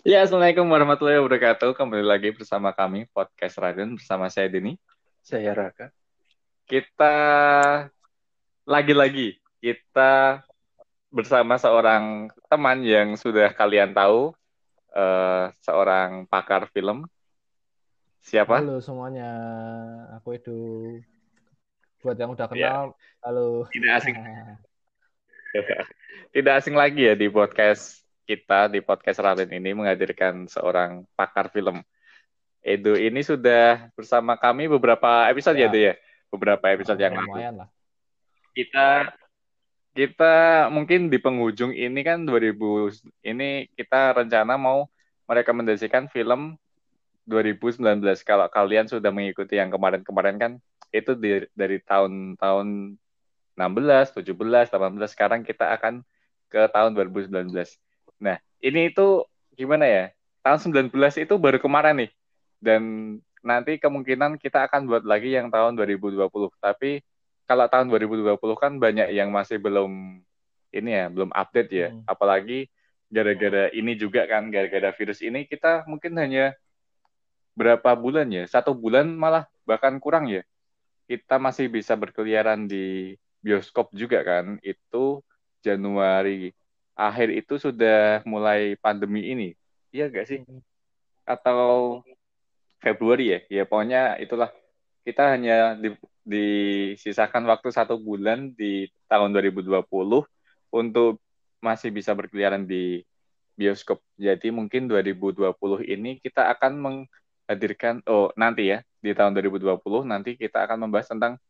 Ya, Assalamualaikum warahmatullahi wabarakatuh. Kembali lagi bersama kami, Podcast Raden, bersama saya Dini. Saya Raka. Kita, lagi-lagi, kita bersama seorang teman yang sudah kalian tahu, uh, seorang pakar film. Siapa? Halo semuanya, aku Edu. Buat yang udah ya. kenal, ya. halo. Tidak asing. Tidak asing lagi ya di podcast kita di podcast Raden ini menghadirkan seorang pakar film. Edo ini sudah bersama kami beberapa episode ya, ya Edo ya? Beberapa episode oh, yang lalu. Lah. Kita kita mungkin di penghujung ini kan 2000 ini kita rencana mau merekomendasikan film 2019. Kalau kalian sudah mengikuti yang kemarin-kemarin kan itu di, dari tahun-tahun 16, 17, 18 sekarang kita akan ke tahun 2019. Nah, ini itu gimana ya? Tahun 19 itu baru kemarin nih. Dan nanti kemungkinan kita akan buat lagi yang tahun 2020. Tapi kalau tahun 2020 kan banyak yang masih belum ini ya, belum update ya. Hmm. Apalagi gara-gara ini juga kan, gara-gara virus ini kita mungkin hanya berapa bulan ya? Satu bulan malah bahkan kurang ya. Kita masih bisa berkeliaran di bioskop juga kan. Itu Januari akhir itu sudah mulai pandemi ini. Iya gak sih? Atau Februari ya? Ya pokoknya itulah. Kita hanya di, disisakan waktu satu bulan di tahun 2020 untuk masih bisa berkeliaran di bioskop. Jadi mungkin 2020 ini kita akan menghadirkan, oh nanti ya, di tahun 2020 nanti kita akan membahas tentang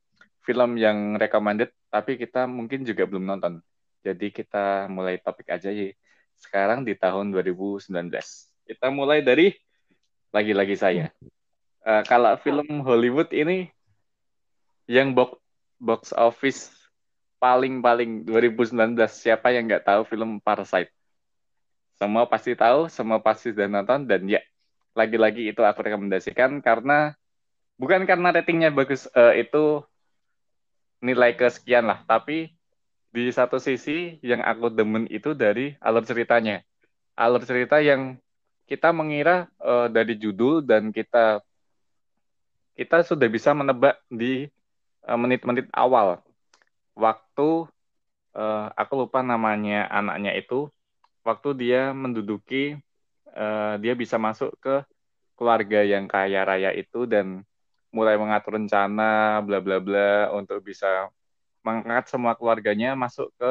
film yang recommended, tapi kita mungkin juga belum nonton. Jadi kita mulai topik aja ya. Sekarang di tahun 2019. Kita mulai dari lagi-lagi saya. Uh, kalau film Hollywood ini yang box box office paling-paling 2019 siapa yang nggak tahu film Parasite? Semua pasti tahu, semua pasti sudah nonton dan ya lagi-lagi itu aku rekomendasikan karena bukan karena ratingnya bagus uh, itu nilai kesekian lah, tapi di satu sisi yang aku demen itu dari alur ceritanya. Alur cerita yang kita mengira uh, dari judul dan kita kita sudah bisa menebak di eh, menit-menit uh, awal waktu uh, aku lupa namanya anaknya itu waktu dia menduduki uh, dia bisa masuk ke keluarga yang kaya raya itu dan mulai mengatur rencana bla bla bla untuk bisa mengangkat semua keluarganya masuk ke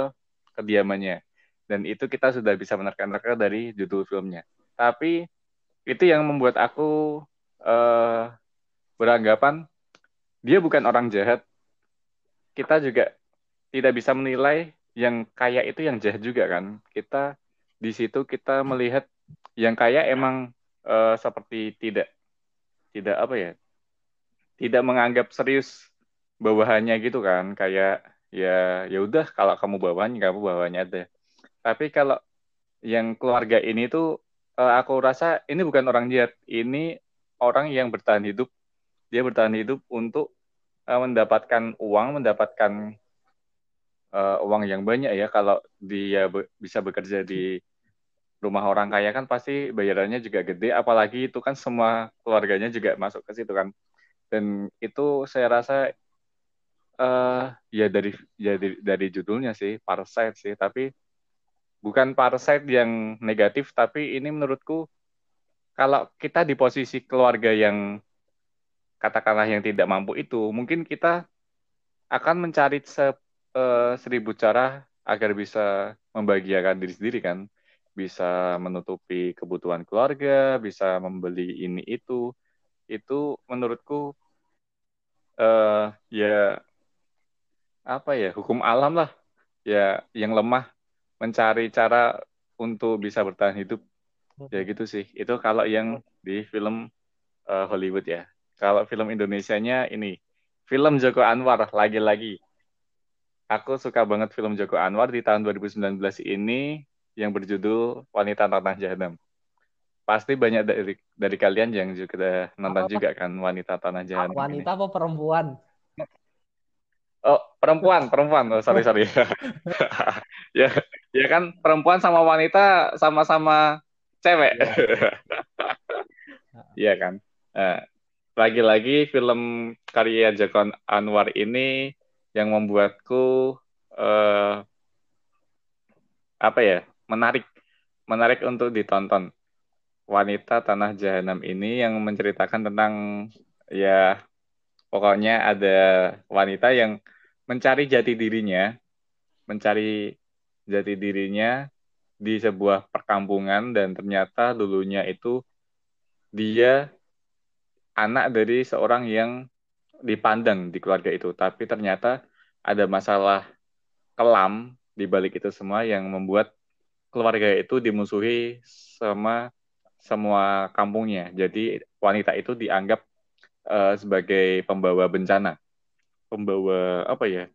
kediamannya. Dan itu kita sudah bisa menerka-nerka dari judul filmnya. Tapi itu yang membuat aku uh, beranggapan dia bukan orang jahat. Kita juga tidak bisa menilai yang kaya itu yang jahat juga kan. Kita di situ kita melihat yang kaya emang uh, seperti tidak tidak apa ya tidak menganggap serius bawahannya gitu kan kayak ya ya udah kalau kamu bawahan kamu bawahannya ada tapi kalau yang keluarga ini tuh uh, aku rasa ini bukan orang jahat ini orang yang bertahan hidup. Dia bertahan hidup untuk uh, mendapatkan uang mendapatkan uh, uang yang banyak ya. Kalau dia be bisa bekerja di rumah orang kaya kan pasti bayarannya juga gede. Apalagi itu kan semua keluarganya juga masuk ke situ kan. Dan itu saya rasa uh, ya dari ya dari, dari judulnya sih Parasite sih. Tapi bukan Parasite yang negatif tapi ini menurutku kalau kita di posisi keluarga yang katakanlah yang tidak mampu itu mungkin kita akan mencari se, uh, seribu cara agar bisa membahagiakan diri sendiri kan. Bisa menutupi kebutuhan keluarga bisa membeli ini itu. Itu menurutku uh, ya apa ya hukum alam lah. Ya yang lemah mencari cara untuk bisa bertahan hidup. Ya gitu sih. Itu kalau yang di film uh, Hollywood ya. Kalau film Indonesianya ini film Joko Anwar lagi-lagi. Aku suka banget film Joko Anwar di tahun 2019 ini yang berjudul Wanita Tanah Jahanam. Pasti banyak dari dari kalian yang juga nonton apa, juga kan Wanita Tanah Jahanam wanita ini. apa perempuan Oh, perempuan, perempuan. Oh, sorry, sorry. ya, ya kan perempuan sama wanita sama-sama cewek. Iya kan. Nah, lagi-lagi film karya Joko Anwar ini yang membuatku uh, apa ya menarik menarik untuk ditonton wanita tanah jahanam ini yang menceritakan tentang ya pokoknya ada wanita yang mencari jati dirinya mencari jati dirinya di sebuah perkampungan dan ternyata dulunya itu dia anak dari seorang yang dipandang di keluarga itu. Tapi ternyata ada masalah kelam di balik itu semua yang membuat keluarga itu dimusuhi sama semua kampungnya. Jadi wanita itu dianggap uh, sebagai pembawa bencana pembawa apa ya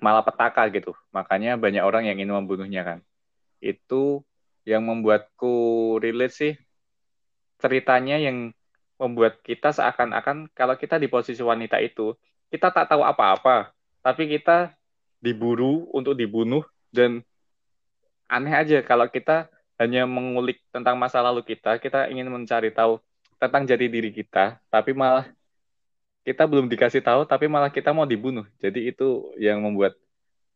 malapetaka gitu. Makanya banyak orang yang ingin membunuhnya kan. Itu yang membuatku relate sih ceritanya yang membuat kita seakan-akan kalau kita di posisi wanita itu kita tak tahu apa-apa, tapi kita diburu untuk dibunuh dan aneh aja kalau kita hanya mengulik tentang masa lalu kita, kita ingin mencari tahu tentang jati diri kita, tapi malah kita belum dikasih tahu tapi malah kita mau dibunuh. Jadi itu yang membuat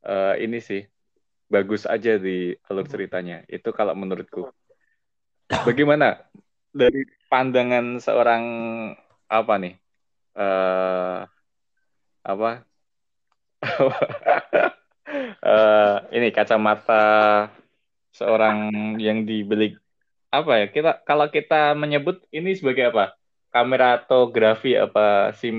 uh, ini sih bagus aja di alur ceritanya. Itu kalau menurutku. Bagaimana dari pandangan seorang apa nih? Uh, apa? uh, ini kacamata seorang yang dibeli apa ya? Kita kalau kita menyebut ini sebagai apa? Kameratografi apa si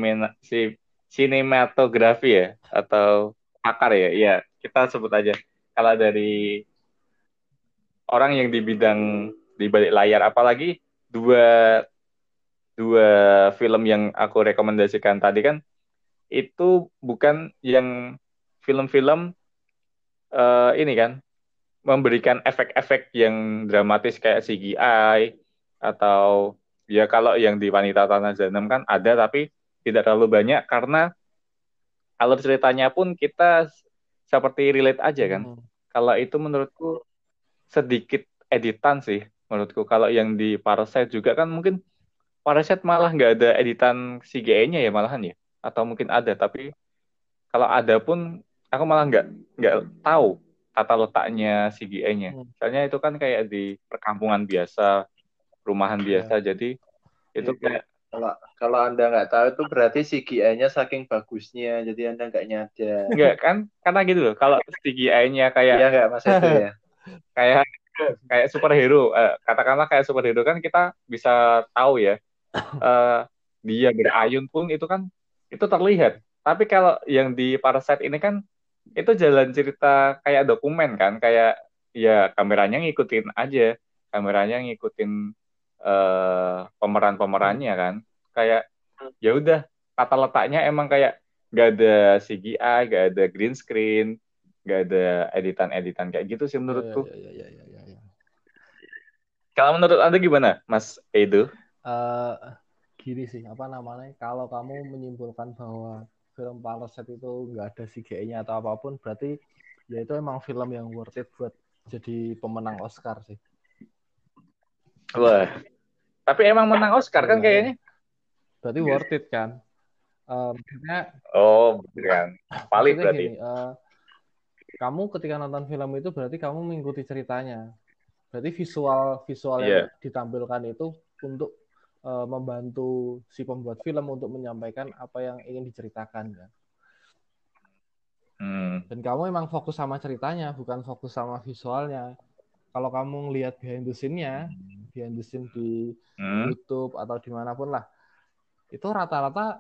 sinematografi ya? Atau pakar ya? Iya kita sebut aja. Kalau dari orang yang di bidang di balik layar apalagi dua dua film yang aku rekomendasikan tadi kan itu bukan yang film-film uh, ini kan memberikan efek-efek yang dramatis kayak CGI atau ya kalau yang di wanita tanah jahanam kan ada tapi tidak terlalu banyak karena alur ceritanya pun kita seperti relate aja kan. Hmm. Kalau itu menurutku sedikit editan sih menurutku. Kalau yang di Parasite juga kan mungkin Parasite malah nggak ada editan CGI-nya ya malahan ya. Atau mungkin ada tapi kalau ada pun aku malah nggak nggak tahu tata letaknya CGI-nya. Hmm. Soalnya itu kan kayak di perkampungan biasa rumahan iya. biasa. Jadi itu iya, kayak kalau kalau anda nggak tahu itu berarti CGI-nya saking bagusnya. Jadi anda nggak nyadar. Enggak kan karena gitu loh. Kalau CGI-nya kayak ya nggak mas itu ya? kayak kayak superhero. Eh, katakanlah kayak superhero kan kita bisa tahu ya. Eh, dia berayun pun itu kan itu terlihat. Tapi kalau yang di Parasite ini kan itu jalan cerita kayak dokumen kan. Kayak ya kameranya ngikutin aja. Kameranya ngikutin uh, pemeran-pemerannya kan kayak ya udah kata letaknya emang kayak gak ada CGI, gak ada green screen, gak ada editan-editan kayak gitu sih menurutku. Ya, ya, ya, ya, ya, Kalau menurut anda gimana, Mas Edo? Uh, gini sih, apa namanya? Kalau kamu menyimpulkan bahwa film Parasite itu nggak ada CGI-nya atau apa pun, berarti ya itu emang film yang worth it buat jadi pemenang Oscar sih. Wah, tapi emang menang Oscar kan iya. kayaknya. Berarti yes. worth it kan? Uh, oh, bukan. Paling berarti. Gini, uh, kamu ketika nonton film itu berarti kamu mengikuti ceritanya. Berarti visual visual yeah. yang iya. ditampilkan itu untuk uh, membantu si pembuat film untuk menyampaikan apa yang ingin diceritakan kan. Hmm. Dan kamu emang fokus sama ceritanya, bukan fokus sama visualnya kalau kamu ngelihat behind the scene-nya, behind the scene di hmm. YouTube atau di mana pun lah, itu rata-rata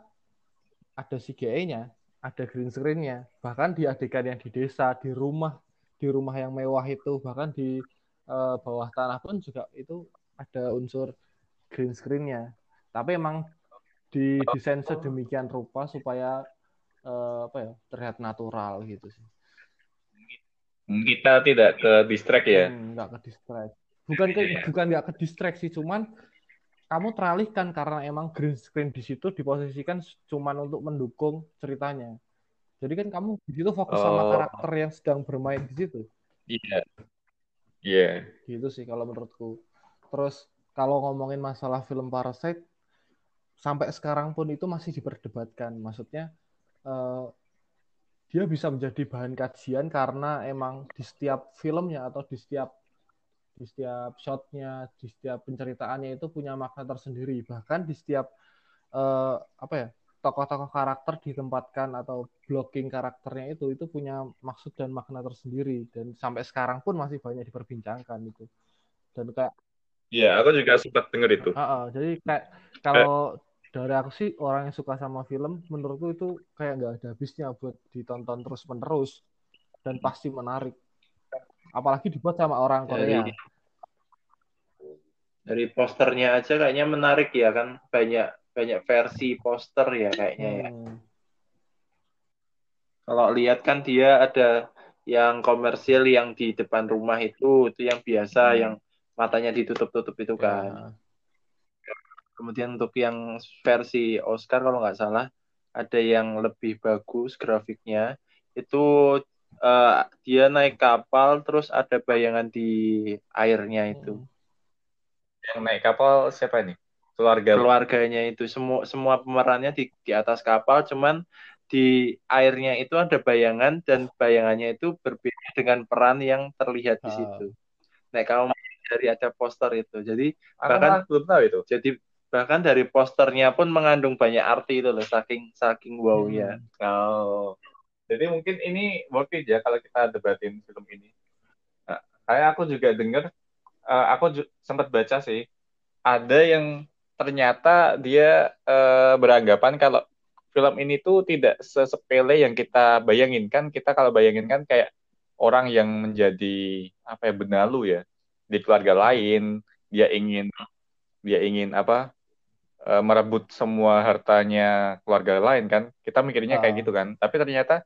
ada CGI-nya, ada green screen-nya, bahkan di adegan yang di desa, di rumah, di rumah yang mewah itu, bahkan di uh, bawah tanah pun juga itu ada unsur green screen-nya. Tapi emang didesain sedemikian rupa supaya uh, apa ya terlihat natural gitu sih kita tidak ke distract ya hmm, nggak ke distract bukan ke yeah. bukan nggak ke distract sih cuman kamu teralihkan karena emang green screen di situ diposisikan cuman untuk mendukung ceritanya jadi kan kamu di situ fokus oh. sama karakter yang sedang bermain di situ iya yeah. iya yeah. gitu sih kalau menurutku terus kalau ngomongin masalah film Parasite sampai sekarang pun itu masih diperdebatkan maksudnya uh, dia bisa menjadi bahan kajian karena emang di setiap filmnya atau di setiap di setiap shotnya, di setiap penceritaannya itu punya makna tersendiri. Bahkan di setiap uh, apa ya tokoh-tokoh karakter ditempatkan atau blocking karakternya itu itu punya maksud dan makna tersendiri dan sampai sekarang pun masih banyak diperbincangkan itu. Dan kayak Iya, aku juga sempat denger itu. Uh, uh, jadi kayak kalau dari aku sih orang yang suka sama film, menurutku itu kayak nggak ada habisnya buat ditonton terus menerus dan pasti menarik. Apalagi dibuat sama orang Korea. Dari, dari posternya aja kayaknya menarik ya kan banyak banyak versi poster ya kayaknya ya. hmm. ya. Kalau lihat kan dia ada yang komersil yang di depan rumah itu itu yang biasa hmm. yang matanya ditutup-tutup itu kan. Ya. Kemudian untuk yang versi Oscar kalau nggak salah ada yang lebih bagus grafiknya itu uh, dia naik kapal terus ada bayangan di airnya itu. Hmm. Yang naik kapal siapa ini? Keluarga. Keluarganya itu semua semua pemerannya di di atas kapal cuman di airnya itu ada bayangan dan bayangannya itu berbeda dengan peran yang terlihat di ah. situ. Nah, kalau dari ada poster itu. Jadi Aku bahkan belum tahu itu. Jadi bahkan dari posternya pun mengandung banyak arti itu loh saking saking wow ya. Hmm. Oh. Jadi mungkin ini worth it ya kalau kita debatin film ini. Nah, kayak aku juga dengar uh, aku sempat baca sih ada yang ternyata dia uh, beranggapan kalau film ini tuh tidak sesepele yang kita bayangin kan kita kalau bayangin kan kayak orang yang menjadi apa ya benalu ya di keluarga lain dia ingin dia ingin apa e, merebut semua hartanya keluarga lain kan kita mikirnya kayak ah. gitu kan tapi ternyata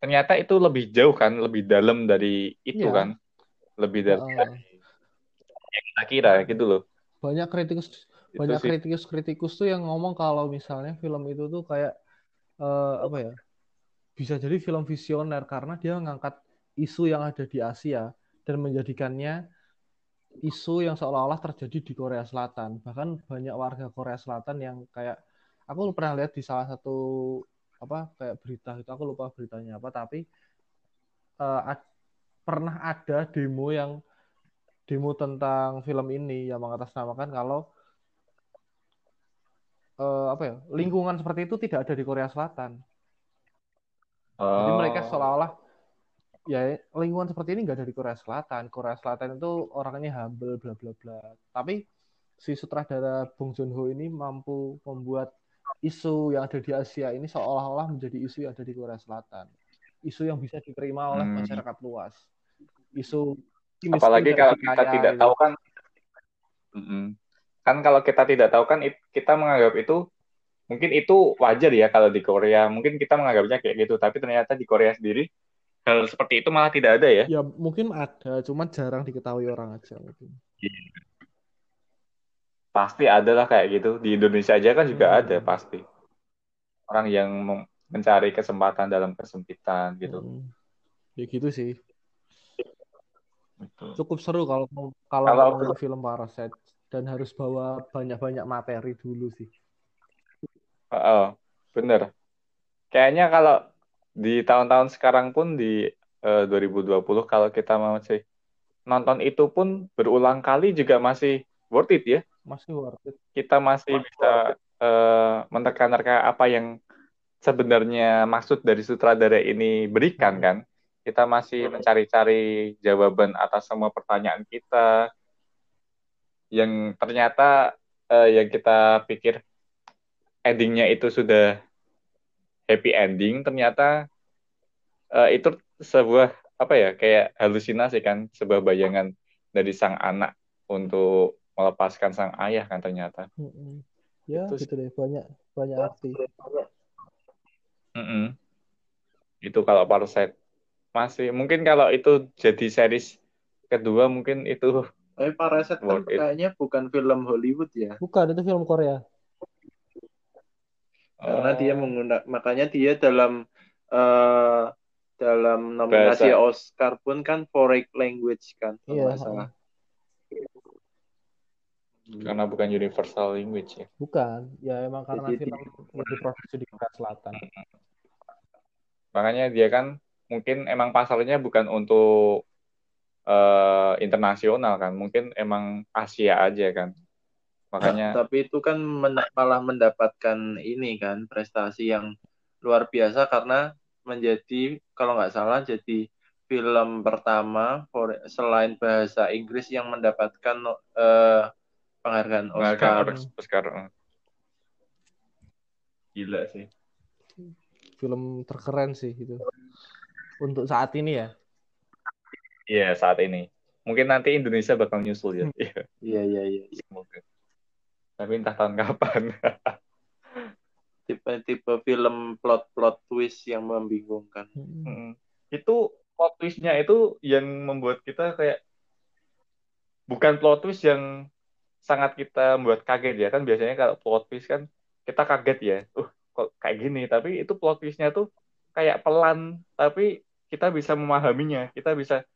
ternyata itu lebih jauh kan lebih dalam dari itu yeah. kan lebih dari, uh, yang kita kira gitu loh banyak kritikus itu banyak kritikus kritikus tuh yang ngomong kalau misalnya film itu tuh kayak uh, apa ya bisa jadi film visioner karena dia mengangkat isu yang ada di Asia dan menjadikannya isu yang seolah-olah terjadi di Korea Selatan. Bahkan banyak warga Korea Selatan yang kayak aku pernah lihat di salah satu apa kayak berita itu aku lupa beritanya apa tapi uh, ad, pernah ada demo yang demo tentang film ini yang mengatasnamakan kalau uh, apa ya lingkungan seperti itu tidak ada di Korea Selatan. Oh. Jadi mereka oh. seolah-olah ya lingkungan seperti ini nggak ada di Korea Selatan. Korea Selatan itu orangnya humble bla bla bla. Tapi si sutradara Bong Joon Ho ini mampu membuat isu yang ada di Asia ini seolah-olah menjadi isu yang ada di Korea Selatan. Isu yang bisa diterima oleh hmm. masyarakat luas. Isu apalagi kalau kita kaya, tidak gitu. tahu kan kan kalau kita tidak tahu kan kita menganggap itu mungkin itu wajar ya kalau di Korea mungkin kita menganggapnya kayak gitu tapi ternyata di Korea sendiri hal seperti itu malah tidak ada ya? Ya mungkin ada, cuman jarang diketahui orang aja mungkin. Pasti ada lah kayak gitu. Di Indonesia aja kan juga hmm. ada pasti. Orang yang mencari kesempatan dalam kesempitan gitu. Hmm. Ya gitu sih. Betul. Cukup seru kalau kalau, kalau film Parasite dan harus bawa banyak-banyak materi dulu sih. Oh, bener. Kayaknya kalau di tahun-tahun sekarang pun di eh, 2020 kalau kita masih nonton itu pun berulang kali juga masih worth it ya. Masih worth it. Kita masih bisa uh, menerka-nerka apa yang sebenarnya maksud dari sutradara ini berikan hmm. kan. Kita masih mencari-cari jawaban atas semua pertanyaan kita yang ternyata uh, yang kita pikir endingnya itu sudah happy ending ternyata uh, itu sebuah apa ya kayak halusinasi kan sebuah bayangan dari sang anak untuk melepaskan sang ayah kan ternyata mm-hmm. ya itu gitu deh banyak banyak arti mm-hmm. itu kalau Parasite masih mungkin kalau itu jadi series kedua mungkin itu tapi Parasite kan kayaknya bukan film Hollywood ya bukan itu film Korea karena dia oh. menggunakan makanya dia dalam uh, dalam nominasi Bahasa. Oscar pun kan foreign language kan iya. salah Karena bukan universal language ya. Bukan, ya emang karena Jadi, film yang diproduksi di Korea Selatan. Makanya dia kan mungkin emang pasarnya bukan untuk uh, internasional kan, mungkin emang Asia aja kan. Makanya. Nah, tapi itu kan men malah mendapatkan ini kan prestasi yang luar biasa karena menjadi kalau nggak salah jadi film pertama for, selain bahasa Inggris yang mendapatkan uh, penghargaan Oscar. Oscar. Gila sih. Film terkeren sih itu. Untuk saat ini ya. Iya, saat ini. Mungkin nanti Indonesia bakal nyusul ya. Iya, iya, iya. Mungkin. Tapi entah tahun kapan. Tipe-tipe film plot-plot twist yang membingungkan. Hmm. Itu plot twistnya itu yang membuat kita kayak bukan plot twist yang sangat kita membuat kaget ya. Kan biasanya kalau plot twist kan kita kaget ya. Uh kok kayak gini? Tapi itu plot twistnya tuh kayak pelan tapi kita bisa memahaminya. Kita bisa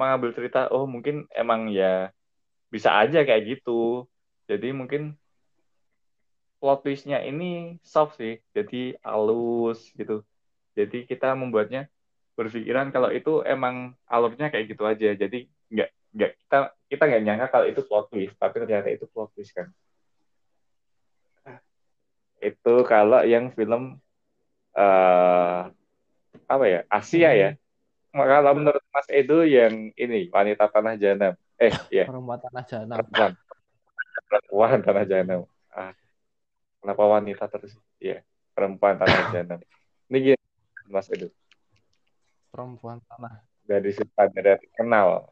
mengambil cerita oh mungkin emang ya bisa aja kayak gitu. Jadi mungkin plot twistnya ini soft sih jadi halus gitu. Jadi kita membuatnya berpikiran kalau itu emang alurnya kayak gitu aja. Jadi nggak nggak kita kita nggak nyangka kalau itu plot twist tapi ternyata itu plot twist kan. Itu kalau yang film uh, apa ya Asia ya. Hmm. kalau menurut Mas Edo yang ini wanita tanah jahanam. Eh ya perempuan tanah jahanam. Perempuan. Perempuan tanah jahanam. Ah, kenapa wanita terus? Ya perempuan tanah jahanam. Ini gini Mas Edo. Perempuan tanah. Dari sutradara terkenal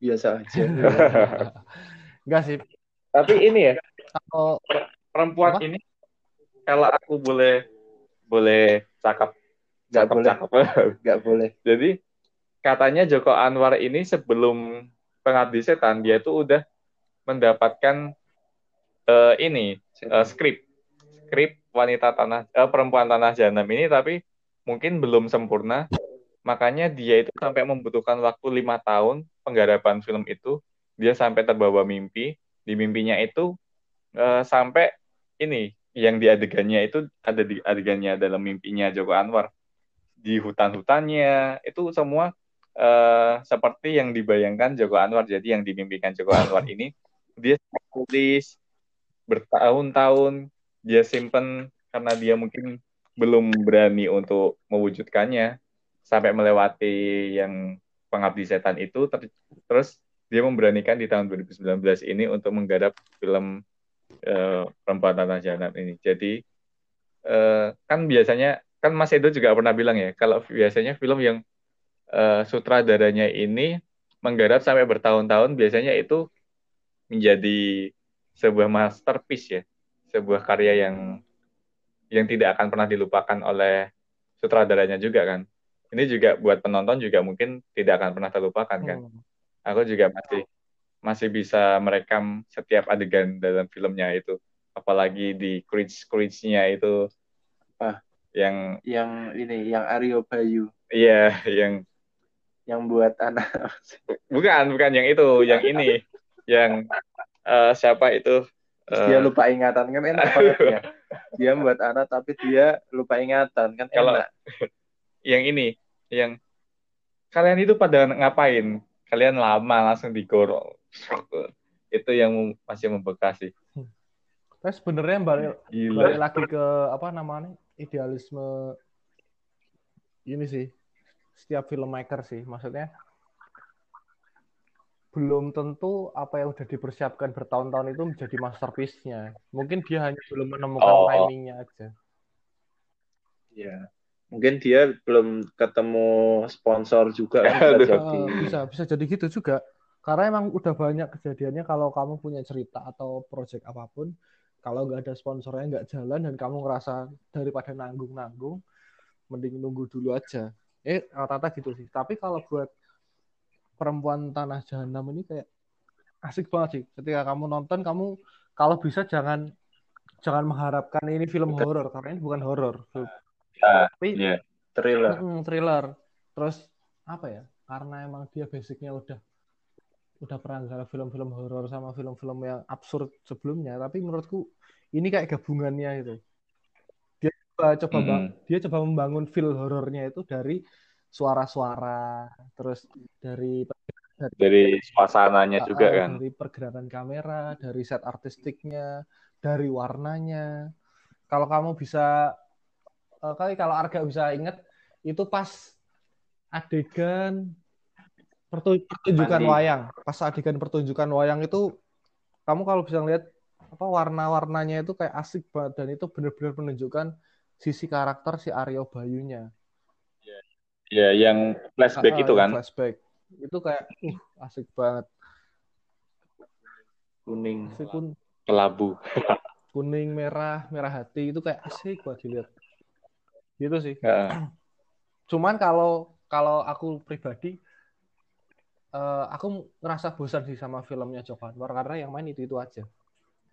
biasa aja. Enggak sih. Tapi ini ya, kalau perempuan apa? ini kalau aku boleh boleh cakap nggak boleh cakap. nggak boleh jadi katanya Joko Anwar ini sebelum pengabdi setan dia itu udah mendapatkan uh, ini uh, skrip skrip wanita tanah uh, perempuan tanah jahanam ini tapi mungkin belum sempurna makanya dia itu sampai membutuhkan waktu lima tahun penggarapan film itu dia sampai terbawa mimpi. Di mimpinya itu uh, sampai ini yang di adegannya itu ada di adegannya dalam mimpinya Joko Anwar. Di hutan-hutannya itu semua uh, seperti yang dibayangkan Joko Anwar. Jadi yang dimimpikan Joko Anwar ini dia tulis bertahun-tahun dia simpen karena dia mungkin belum berani untuk mewujudkannya sampai melewati yang pengabdi setan itu ter terus dia memberanikan di tahun 2019 ini untuk menggarap film uh, perempuan tanah jahanam ini. Jadi uh, kan biasanya kan Mas Edo juga pernah bilang ya kalau biasanya film yang uh, sutradaranya ini menggarap sampai bertahun-tahun biasanya itu menjadi sebuah masterpiece ya sebuah karya yang yang tidak akan pernah dilupakan oleh sutradaranya juga kan ini juga buat penonton juga mungkin tidak akan pernah terlupakan kan. Hmm. Aku juga masih masih bisa merekam setiap adegan dalam filmnya itu. Apalagi di cringe-cringe-nya itu apa yang yang ini yang Aryo Bayu. Iya, yang yang buat anak. bukan, bukan yang itu, yang ini. yang uh, siapa itu? Uh, dia lupa ingatan kan enak banget ya. Dia buat anak tapi dia lupa ingatan kan Kalau, enak yang ini yang kalian itu pada ngapain? Kalian lama langsung digorong itu yang masih membekas sih. Tapi sebenarnya balik balik lagi ke apa namanya idealisme ini sih. Setiap filmmaker sih maksudnya. Belum tentu apa yang udah dipersiapkan bertahun-tahun itu menjadi masterpiece-nya. Mungkin dia hanya belum menemukan oh. timingnya aja. Iya mungkin dia belum ketemu sponsor juga kan bisa jadi. Uh, bisa bisa jadi gitu juga. Karena emang udah banyak kejadiannya kalau kamu punya cerita atau project apa pun kalau nggak ada sponsornya nggak jalan dan kamu ngerasa daripada nanggung-nanggung mending nunggu dulu aja. Eh rata-rata gitu sih. Tapi kalau buat perempuan tanah jahanam ini kayak asik banget sih. Ketika kamu nonton kamu kalau bisa jangan jangan mengharapkan ini film horor. Karena ini bukan horor Ya, tapi yeah. thriller. Mm, thriller. Terus apa ya? Karena emang dia basicnya udah udah pernah nggak film-film horor sama film-film yang absurd sebelumnya. Tapi menurutku ini kayak gabungannya itu. Dia coba coba mm -hmm. dia coba membangun feel horornya itu dari suara-suara terus dari dari, dari suasananya uh, juga kan? dari pergerakan kamera dari set artistiknya dari warnanya. Kalau kamu bisa uh, kali kalau Arga bisa inget itu pas adegan pertunjukan Mandi. wayang pas adegan pertunjukan wayang itu kamu kalau bisa lihat apa warna-warnanya itu kayak asik banget dan itu benar-benar menunjukkan sisi karakter si Aryo Bayunya. Ya, yang flashback uh, itu kan. Flashback. Itu kayak uh asik banget. Kuning. Asik kun... Kelabu. Kuning, merah, merah hati itu kayak asik buat dilihat. Gitu sih. Uh. Cuman kalau kalau aku pribadi uh, aku ngerasa bosan sih sama filmnya Joko Anwar karena yang main itu itu aja.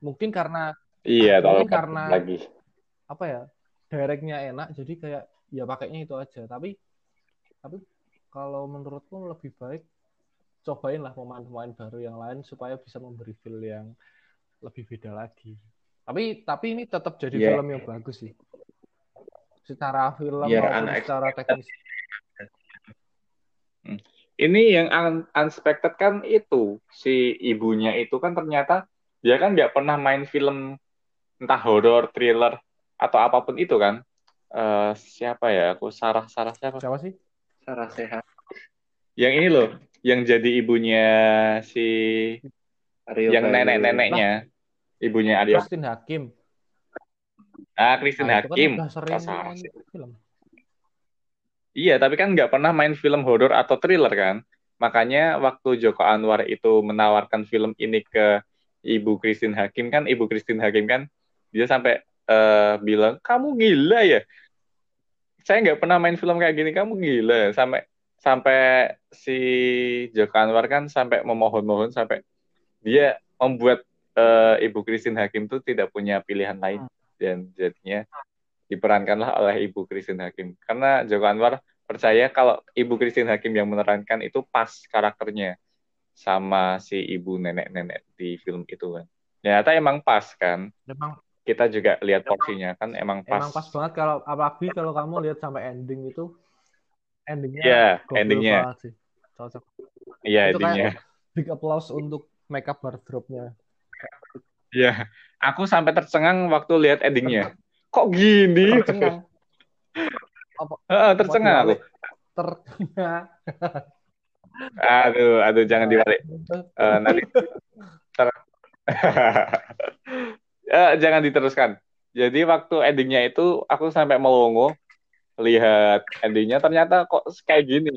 Mungkin karena iya, mungkin karena lagi. apa ya directnya enak jadi kayak ya pakainya itu aja. Tapi tapi kalau menurutku lebih baik cobain lah pemain-pemain baru yang lain supaya bisa memberi feel yang lebih beda lagi. Tapi tapi ini tetap jadi yeah. film yang bagus sih. Secara film yeah, maupun secara teknis. Hmm ini yang un unexpected kan itu si ibunya itu kan ternyata dia kan nggak pernah main film entah horor, thriller atau apa pun itu kan. Uh, siapa ya? Aku Sarah Sarah siapa? Siapa sih? Sarah Sehat. Yang ini loh, yang jadi ibunya si Aryo yang nenek-neneknya. Ibunya Aryo. Christine Hakim. Ah, Christine nah, Hakim. Kan sering film. Iya, tapi kan nggak pernah main film horor atau thriller kan. Makanya waktu Joko Anwar itu menawarkan film ini ke Ibu Christine Hakim kan, Ibu Christine Hakim kan dia sampai uh, bilang kamu gila ya. Saya nggak pernah main film kayak gini, kamu gila. Sampai sampai si Joko Anwar kan sampai memohon-mohon sampai dia membuat uh, Ibu Christine Hakim tuh tidak punya pilihan lain hmm. Dan jadinya diperankanlah oleh Ibu Christine Hakim. Karena Joko Anwar percaya kalau Ibu Christine Hakim yang menerankan itu pas karakternya sama si ibu nenek-nenek di film itu kan. Ternyata emang pas kan. Emang kita juga lihat porsinya kan emang pas. Emang pas banget kalau apalagi kalau kamu lihat sampai ending itu endingnya yeah, endingnya. Iya, yeah, endingnya. Big applause untuk makeup wardrobe-nya. Iya, aku sampai tercengang waktu lihat endingnya. Kok gini? Tercengang. Apa? Tercengang aku. Tercengang. Aduh aduh jangan dibalik. Uh, nanti ter uh, jangan diteruskan. Jadi waktu endingnya itu aku sampai melongo lihat endingnya ternyata kok kayak gini.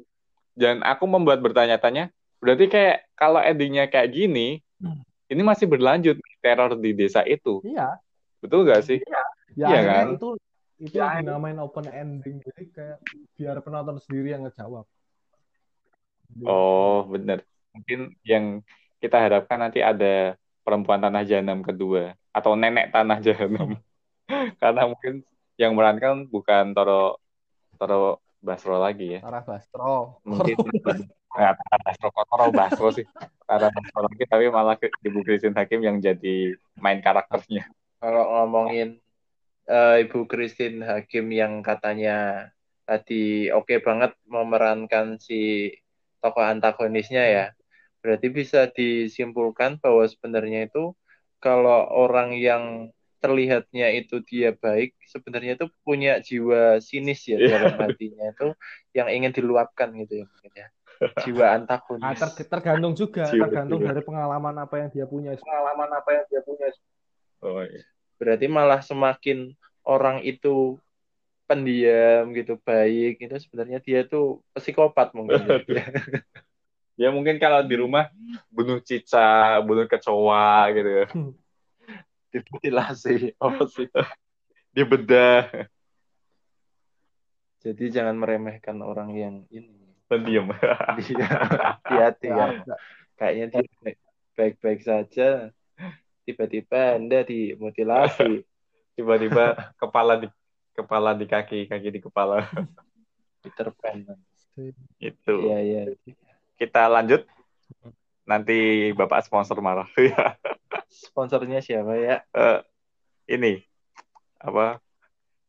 Dan aku membuat bertanya-tanya berarti kayak kalau endingnya kayak gini hmm. Ini masih berlanjut teror di desa itu. Iya. Betul gak sih? Iya. Ya iya kan? itu itu ya, namain open ending. Jadi kayak biar penonton sendiri yang ngejawab. Oh bener. Mungkin yang kita harapkan nanti ada perempuan tanah jahanam kedua atau nenek tanah jahanam. Karena mungkin yang merankan bukan Toro Toro Basro lagi ya. Tara Basro. Mungkin Basro kok Toro Basro sih Tara Basro lagi tapi malah Ibu Christine Hakim yang jadi main karakternya kalau ngomongin uh, Ibu Christine Hakim yang katanya tadi oke okay banget memerankan si tokoh antagonisnya ya. Berarti bisa disimpulkan bahwa sebenarnya itu kalau orang yang terlihatnya itu dia baik, sebenarnya itu punya jiwa sinis ya yeah. dalam hatinya itu yang ingin diluapkan gitu ya mungkin ya. Jiwa antagonis. Nah, ter tergantung juga, jiwa, tergantung jiwa. dari pengalaman apa yang dia punya. Pengalaman apa yang dia punya. Oh iya berarti malah semakin orang itu pendiam gitu baik itu sebenarnya dia tuh psikopat mungkin ya. ya mungkin kalau di rumah bunuh cica bunuh kecoa gitu ya dimutilasi apa sih dia bedah jadi jangan meremehkan orang yang ini pendiam dia hati-hati ya. Kayaknya dia baik-baik saja. Tiba-tiba anda dimutilasi tiba-tiba kepala di kepala di kaki kaki di kepala. Peter Pan itu. Ya ya kita lanjut. Nanti bapak sponsor marah. Sponsornya siapa ya? Uh, ini. Apa?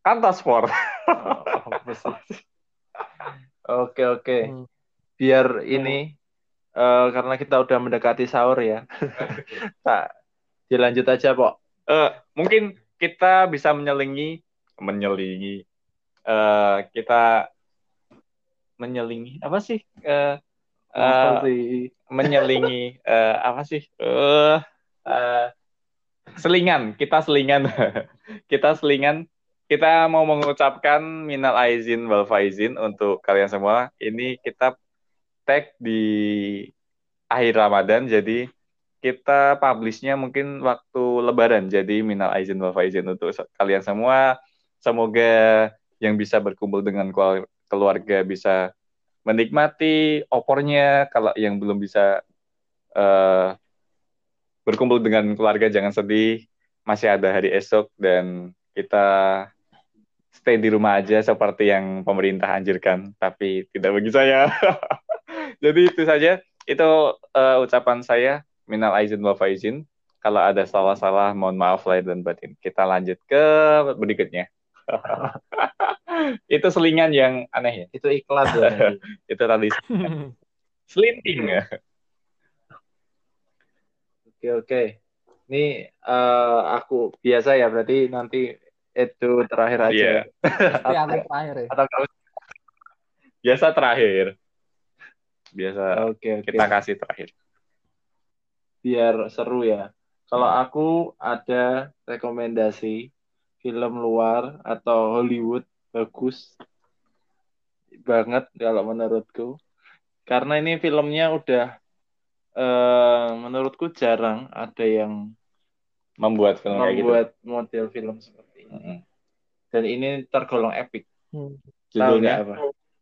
Kantaspor oh, oke oke. Hmm. biar ini uh, karena kita udah mendekati sahur ya. Tak dilanjut aja pok uh, mungkin kita bisa menyelingi menyelingi uh, kita menyelingi apa sih? Uh, uh, menyelingi. uh, apa sih? Uh, uh, selingan kita selingan. Kita selingan kita mau mengucapkan minal aizin wal faizin untuk kalian semua ini kita tag di akhir Ramadan jadi kita publishnya mungkin waktu Lebaran. Jadi minal aizin wal faizin untuk kalian semua. Semoga yang bisa berkumpul dengan keluarga bisa menikmati opornya. Kalau yang belum bisa uh, berkumpul dengan keluarga jangan sedih. Masih ada hari esok dan kita stay di rumah aja seperti yang pemerintah anjurkan. Tapi tidak bagi saya. Jadi itu saja. Itu uh, ucapan saya minal aizin wa faizin. Kalau ada salah-salah, mohon maaf lahir dan batin. Kita lanjut ke berikutnya. itu selingan yang aneh ya. Itu iklan ya. itu tadi. Selinting ya. Oke oke. Ini uh, aku biasa ya berarti nanti itu terakhir aja. Iya. Yeah. aku terakhir ya. Atau biasa terakhir. Biasa. Oke, okay, okay. Kita kasih terakhir biar seru ya. Kalau aku ada rekomendasi film luar atau Hollywood bagus banget kalau menurutku. Karena ini filmnya udah uh, menurutku jarang ada yang membuat film membuat gitu. model film Dan ini tergolong epic. Hmm. Judulnya apa?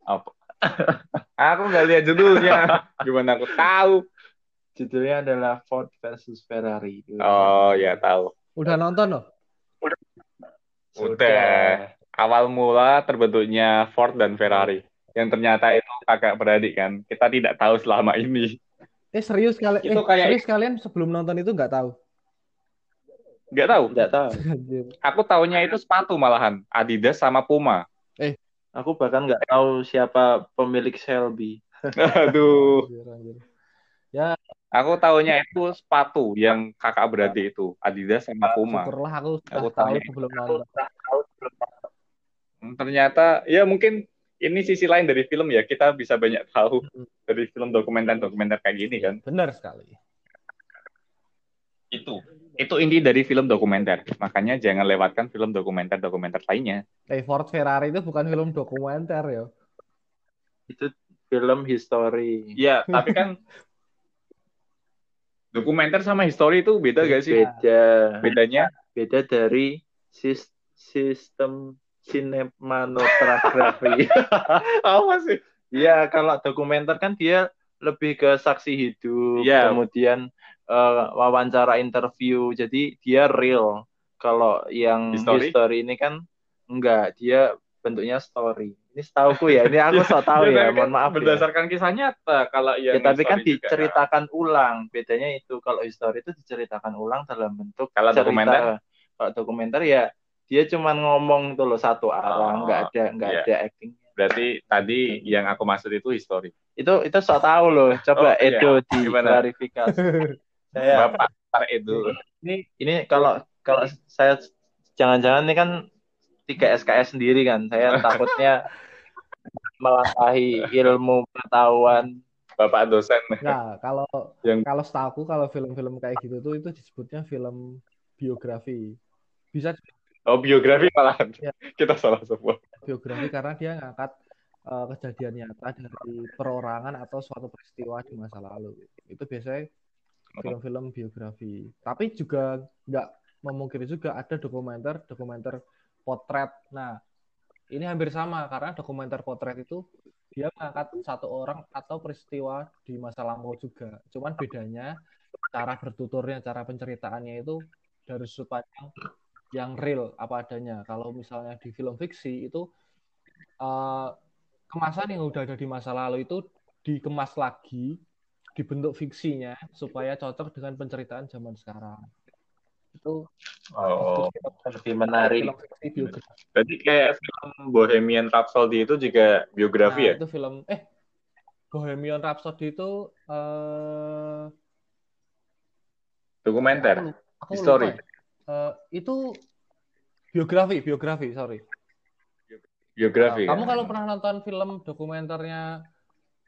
apa? aku nggak lihat judulnya. Gimana aku tahu? Judulnya adalah Ford versus Ferrari. Oh ya tahu. Udah nonton loh? Udah. Udah. Awal mula terbentuknya Ford dan Ferrari. Yang ternyata itu kakak beradik kan. Kita tidak tahu selama ini. Eh serius kalian? Itu eh, kayak... serius kalian sebelum nonton itu nggak tahu? Nggak tahu. Nggak tahu. aku tahunya itu sepatu malahan. Adidas sama Puma. Eh, aku bahkan nggak tahu siapa pemilik Shelby. Aduh. Ya, aku tahunya itu sepatu yang kakak beradik itu Adidas sama Puma. Syukurlah aku, aku tahu sebelum nonton. Hmm, ternyata ya mungkin ini sisi lain dari film ya kita bisa banyak tahu hmm. dari film dokumenter-dokumenter kayak gini kan. Benar sekali. Itu itu inti dari film dokumenter. Makanya jangan lewatkan film dokumenter-dokumenter lainnya. Hey, Ford Ferrari itu bukan film dokumenter ya. Itu film history. Ya, tapi kan Dokumenter sama history itu beda gak sih? Beda. Bedanya? Beda dari sistem sinematografi. Apa sih? Ya, kalau dokumenter kan dia lebih ke saksi hidup, yeah. kemudian uh, wawancara interview. Jadi dia real. Kalau yang history? history ini kan enggak, dia bentuknya story. Ini setahuku ya, ini aku so tahu ya, mohon maaf. Ya. Berdasarkan ya. kisah nyata kalau yang ya, tapi kan diceritakan juga. ulang. Bedanya itu kalau histori itu diceritakan ulang dalam bentuk kalau cerita. dokumenter. Kalau dokumenter ya dia cuma ngomong tuh loh satu arah, oh, nggak ada nggak iya. ada acting. Berarti tadi yang aku maksud itu histori. Itu itu so tahu loh. Coba oh, iya. Edo di klarifikasi. saya Bapak Edo. Ini ini kalau kalau saya jangan-jangan ini kan tiga SKS sendiri kan. Saya takutnya melangkahi ilmu pengetahuan bapak dosen. Nah, kalau yang kalau setahu kalau film-film kayak gitu tuh itu disebutnya film biografi. Bisa Oh, biografi malah ya. kita salah semua. Biografi karena dia ngangkat uh, kejadian nyata dari perorangan atau suatu peristiwa di masa lalu. Itu biasanya film-film biografi. Tapi juga nggak memungkiri juga ada dokumenter dokumenter potret. Nah, ini hampir sama karena dokumenter potret itu dia mengangkat satu orang atau peristiwa di masa lampau juga. Cuman bedanya cara bertuturnya, cara penceritaannya itu dari sudut yang real apa adanya. Kalau misalnya di film fiksi itu uh, kemasan yang udah ada di masa lalu itu dikemas lagi, dibentuk fiksinya supaya cocok dengan penceritaan zaman sekarang. Itu oh, lebih menarik. Film fiksi Jadi kayak film Bohemian Rhapsody itu juga biografi nah, ya? itu film eh Bohemian Rhapsody itu uh, dokumenter? aku, aku history? uh, itu biografi biografi sorry. Biografi nah, kamu kalau pernah nonton film dokumenternya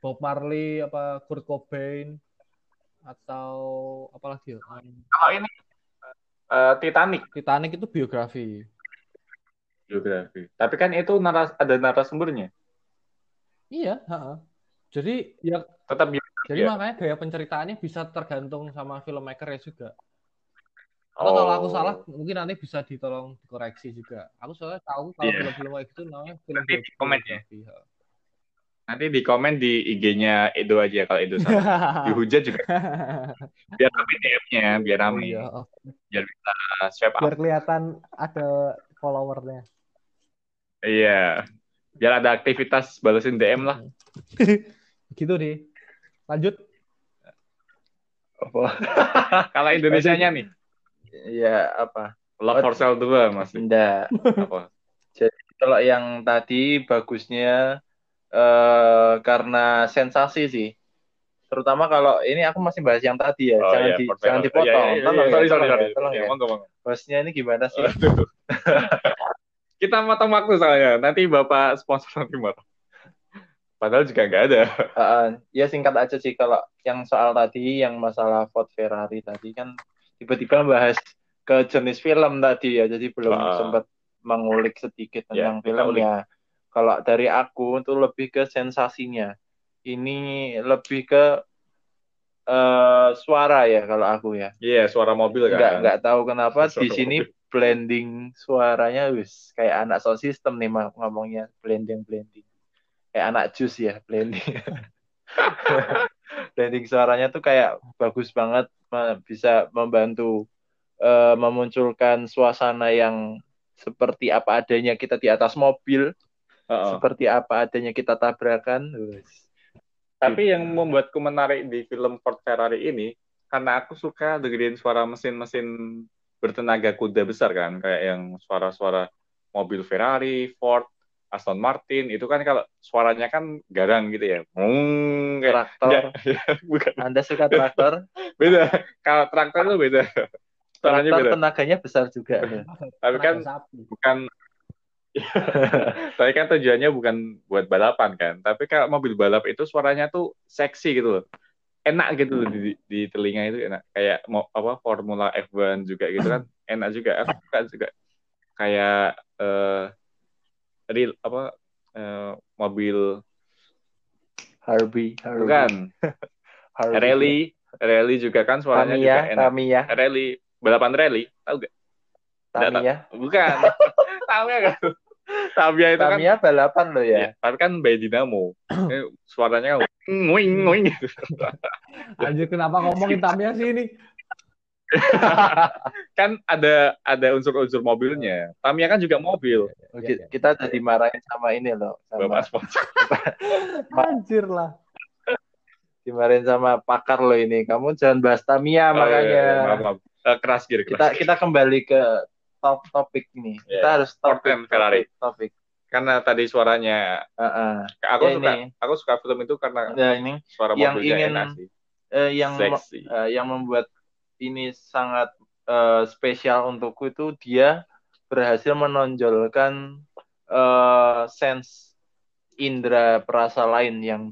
Bob Marley apa Kurt Cobain atau apalagi ya? Oh ini uh, Titanic. Titanic itu biografi. Biografi. Tapi kan itu naras ada narasumbernya. Iya, ha Jadi ya tetap biografi. Jadi ya? makanya gaya penceritaannya bisa tergantung sama filmmaker ya juga. oh. kalau aku salah, mungkin nanti bisa ditolong dikoreksi juga. Aku soalnya tahu kalau yeah. film-film gitu namanya film biografi. Ya. Nanti di komen di IG-nya Edo aja kalau Edo salah. Dihujat juga. Biar rame DM-nya, biar rame. Oh, iya. Biar bisa swipe up. Biar kelihatan ada followernya. Iya. Biar ada aktivitas balesin DM lah. gitu deh. Lanjut. Apa? kalau Indonesia-nya nih. Iya, apa? Love for Sale 2, Mas. Enggak. apa? Jadi kalau yang tadi bagusnya uh, karena sensasi sih. Terutama kalau ini aku masih bahas yang tadi ya, oh, jangan iya, di jangan dipotong. Iya, iya, iya, iya, sorry, sorry, sorry. Tolong ya. Monggo. Hostnya ini gimana sih? Kita matang waktu soalnya. Nanti Bapak sponsor nanti matang. Padahal juga nggak ada. Uh, ya singkat aja sih kalau yang soal tadi, yang masalah Ford Ferrari tadi kan tiba-tiba bahas ke jenis film tadi ya, jadi belum uh, sempat mengulik sedikit tentang ya, filmnya kalau dari aku itu lebih ke sensasinya. Ini lebih ke uh, suara ya kalau aku ya. Iya, yeah, suara mobil kan. Nggak, nggak tahu kenapa di sini blending suaranya wis kayak anak sound system nih ngomongnya blending blending. Kayak anak jus ya blending. blending suaranya tuh kayak bagus banget bisa membantu uh, memunculkan suasana yang seperti apa adanya kita di atas mobil uh-uh. seperti apa adanya kita tabrakan. Tapi yang membuatku menarik di film Ford Ferrari ini karena aku suka dengerin suara mesin-mesin bertenaga kuda besar kan, kayak yang suara-suara mobil Ferrari, Ford, Aston Martin itu kan kalau suaranya kan garang gitu ya. Hmm, kayak, traktor. Ya, ya, bukan. Anda suka traktor? beda. Kalau traktor itu beda. Suaranya traktor beda. tenaganya besar juga. Tapi kan bukan tapi kan tujuannya bukan buat balapan kan. Tapi kalau mobil balap itu suaranya tuh seksi gitu loh. Enak gitu loh di, di telinga itu enak. Kayak mau apa Formula F1 juga gitu kan. Enak juga. Aku suka juga. Kayak uh, real apa uh, mobil Harvey, Harvey. Bukan. Harvey. Rally, rally juga kan suaranya Tamiya, juga enak. Tamiya. Rally, balapan rally, tahu gak? Tamiya. Bukan. Tamiya kan? Tamiya itu kan Tamiya balapan loh ya. ya tapi kan by Dinamo. suaranya nguing nguing gitu. Anjir kenapa ngomongin Tamiya sih ini? kan ada ada unsur-unsur mobilnya. Tamiya kan juga mobil. Ya, ya. Kita tadi marahin sama ini loh. Sama... Bapak sponsor. Anjir lah. Dimarahin sama pakar loh ini. Kamu jangan bahas Tamiya oh, makanya. Iya, iya. Maaf, maaf. Uh, keras gitu. Kita kita kembali ke top topik ini. Yeah. Kita harus topik, Ferrari. Topik. Karena tadi suaranya, uh, uh. aku ya, suka, ini. aku suka film itu karena ya, ini. suara yang ingin, enak sih. Uh, yang uh, yang membuat ini sangat uh, spesial untukku itu dia berhasil menonjolkan uh, sense indera perasa lain yang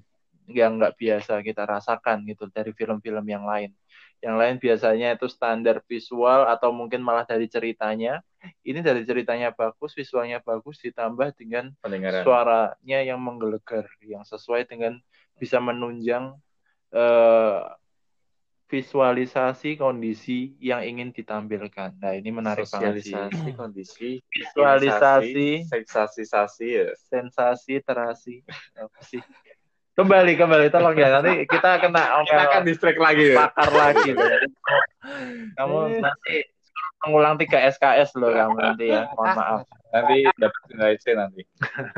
yang nggak biasa kita rasakan gitu dari film-film yang lain. Yang lain biasanya itu standar visual atau mungkin malah dari ceritanya. Ini dari ceritanya bagus, visualnya bagus ditambah dengan Pendengaran. suaranya yang menggelegar, yang sesuai dengan bisa menunjang uh, visualisasi kondisi yang ingin ditampilkan. Nah, ini menarik banget sih. Visualisasi kondisi, visualisasi, sensasi, ya. Sensasi terasi. Apa sih? Kembali kembali tolong ya nanti kita kena kita akan distrik lagi ya. Pakar lagi. Ya. Kamu nanti mengulang tiga SKS loh kamu nanti ya. Mohon maaf. Nanti dapat nilai C nanti.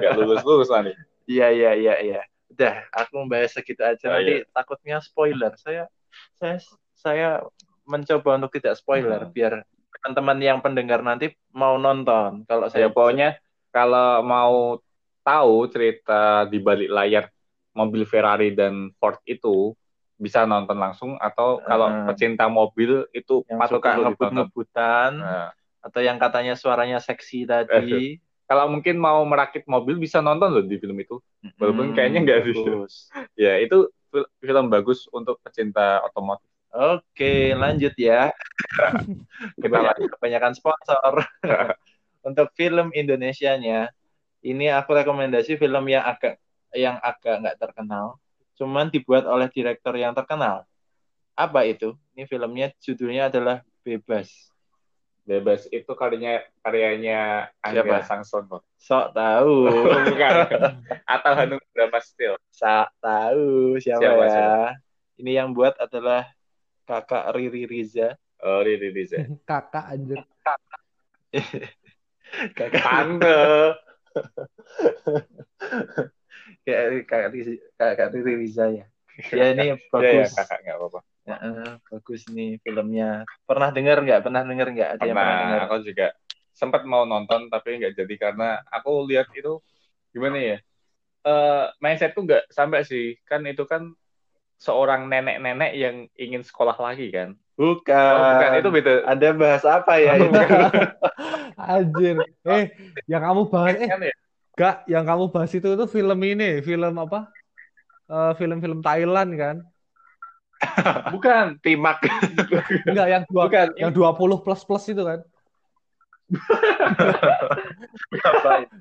Gak lulus lulus nanti. Iya iya iya iya. udah aku membahas segitu aja Oh, nanti iya. takutnya spoiler saya saya saya mencoba untuk tidak spoiler Hmm. biar teman-teman yang pendengar nanti mau nonton kalau Ya saya pokoknya kalau mau tahu cerita di balik layar mobil Ferrari dan Ford itu bisa nonton langsung atau kalau Hmm. pecinta mobil itu yang suka ngebut-ngebutan Nah, atau yang katanya suaranya seksi tadi kalau mungkin mau merakit mobil bisa nonton loh di film itu. Walaupun Hmm, kayaknya nggak bisa. Ya itu fil- film bagus untuk pecinta otomotif. Oke, lanjut ya. Kita lanjut kebanyakan sponsor. Untuk film Indonesianya, ini aku rekomendasi film yang agak yang agak nggak terkenal, cuman dibuat oleh direktur yang terkenal. Apa itu? Ini filmnya judulnya adalah Bebas. Bebas itu karyanya karyanya Angga Siapa? Sangsono. Sok tahu, Bukan. Atau Hanung Bramastio. sok tahu siapa, Siapa, ya? siapa? Ini yang buat adalah kakak Riri Riza. Oh, Riri Riza. Kakak anjir. Kakak Tante. Kayak kakak Riri, kakak Riri Riza ya. Ya ini Ya, ya, bagus. kakak nggak apa-apa. Ya, eh, bagus nih filmnya. Pernah dengar nggak? Pernah dengar nggak? Ada yang pernah dengar? Pernah, aku juga sempat mau nonton tapi nggak jadi karena aku lihat itu gimana ya? Eh mindset tuh nggak sampai sih. Kan itu kan seorang nenek-nenek yang ingin sekolah lagi kan. Bukan. Oh, bukan, itu beda. Ada bahas apa ya Oh, itu? Anjir. Eh, yang kamu bahas eh Kan ya? Gak, yang kamu bahas itu itu film ini, film apa? Eh, film-film Thailand kan? Bukan. Timak. Enggak, yang dua, Bukan. yang 20 plus plus itu kan? apa itu?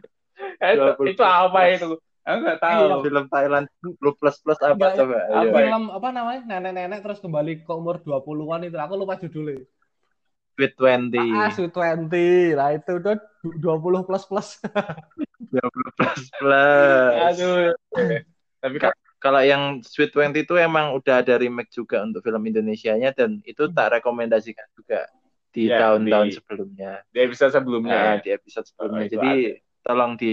Eh, itu, 20 itu apa plus. itu? Aku nggak Iya. tahu. Film Thailand plus plus plus apa Enggak, coba? apa Ayo. ya? Film apa namanya? Nenek-nenek terus kembali ke umur 20-an itu. Aku lupa judulnya. Sweet Twenty. Ah, Sweet 20. Nah, itu udah 20 plus plus. 20 plus plus. Aduh. Tapi kan Kalau yang Sweet Twenty itu emang udah ada remake juga untuk film Indonesianya dan itu tak rekomendasikan juga di Ya, tahun-tahun di- sebelumnya. di episode sebelumnya Nah, ya. di episode sebelumnya. Oh, Jadi tolong di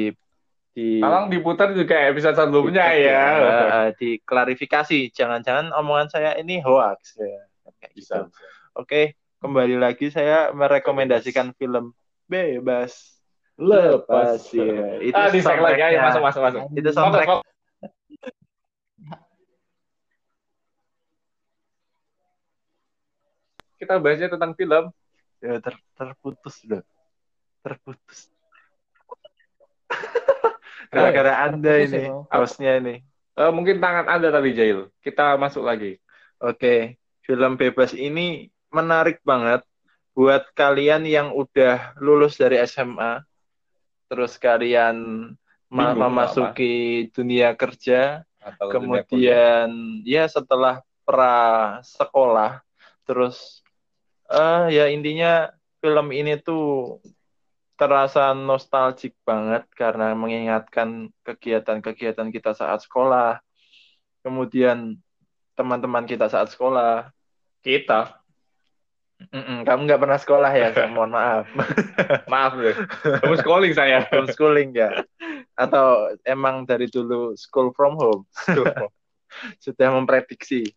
di Tolong diputar juga episode sebelumnya ya. Eh, diklarifikasi. Jangan-jangan omongan saya ini hoax ya. Kayak gitu. Bisa. Oke, kembali lagi saya merekomendasikan film Bebas Lepas ya. Itu Ah, di lagi. Ayo soundtracknya. masuk masuk masuk. Itu soundtrack Masuk, masuk. Kita bahasnya tentang film. ya, ter- terputus loh. Terputus. Gara-gara Anda terputus ya, ini, Bang. hostnya ini. Eh, mungkin tangan Anda tadi Jail. Kita masuk lagi. Oke, film bebas ini menarik banget buat kalian yang udah lulus dari SMA, terus kalian Bingung memasuki dunia kerja, Atau kemudian ya setelah pra sekolah, terus eh ya intinya film ini tuh terasa nostalgic banget karena mengingatkan kegiatan-kegiatan kita saat sekolah, kemudian teman-teman kita saat sekolah. kita. Mm-mm, kamu nggak pernah sekolah ya? Saya mohon maaf. Maaf deh. Homeschooling saya. Homeschooling ya? Atau emang dari dulu school from home? Sudah memprediksi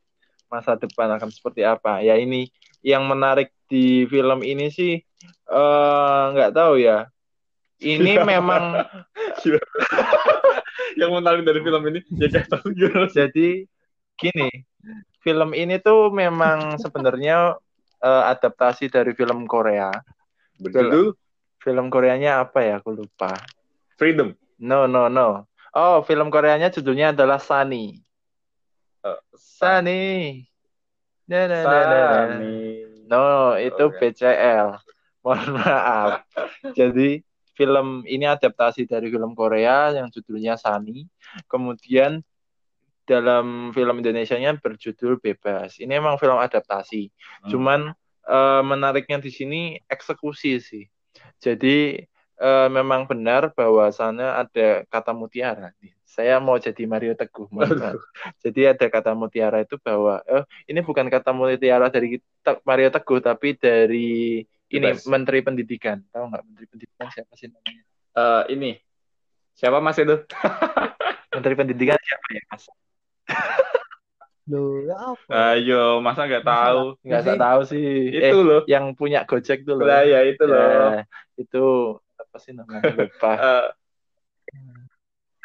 masa depan akan seperti apa? Ya ini yang menarik di film ini sih eh, nggak tahu ya. Ini memang Yang menarik dari film ini ya tahu gimana. jadi gini, film ini tuh memang sebenarnya eh, adaptasi dari film Korea. Berjudul Film Koreanya apa ya? Aku lupa. Freedom. No, no, no. Oh, film Koreanya judulnya adalah Sunny. Eh, Sunny. Nah, nah, nah, nah, nah. Sunny. No, itu Oke. BCL. Mohon maaf. Jadi film ini adaptasi dari film Korea yang judulnya Sunny. Kemudian dalam film Indonesianya berjudul Bebas. Ini emang film adaptasi. Hmm. Cuman eh, menariknya di sini eksekusi sih. Jadi eh, memang benar bahwasannya ada kata mutiara. Saya mau jadi Mario Teguh. Jadi ada kata mutiara itu bahwa eh, ini bukan kata mutiara dari Te- Mario Teguh tapi dari ini Bebas. Menteri Pendidikan. Tahu nggak Menteri Pendidikan siapa sih namanya? Eh, ini siapa mas itu? Menteri Pendidikan siapa ya, Mas? Loh, ya apa? Ayo, masa nggak tahu? Nggak saya tahu sih. Itu eh, loh. Yang punya Gojek tuh loh. Lah ya itu loh. Ya, itu apa sih namanya? Lupa. Eh,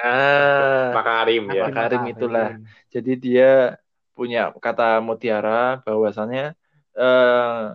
ah, Pak Karim ya. Pak Karim itulah. Jadi dia punya kata mutiara bahwasannya eh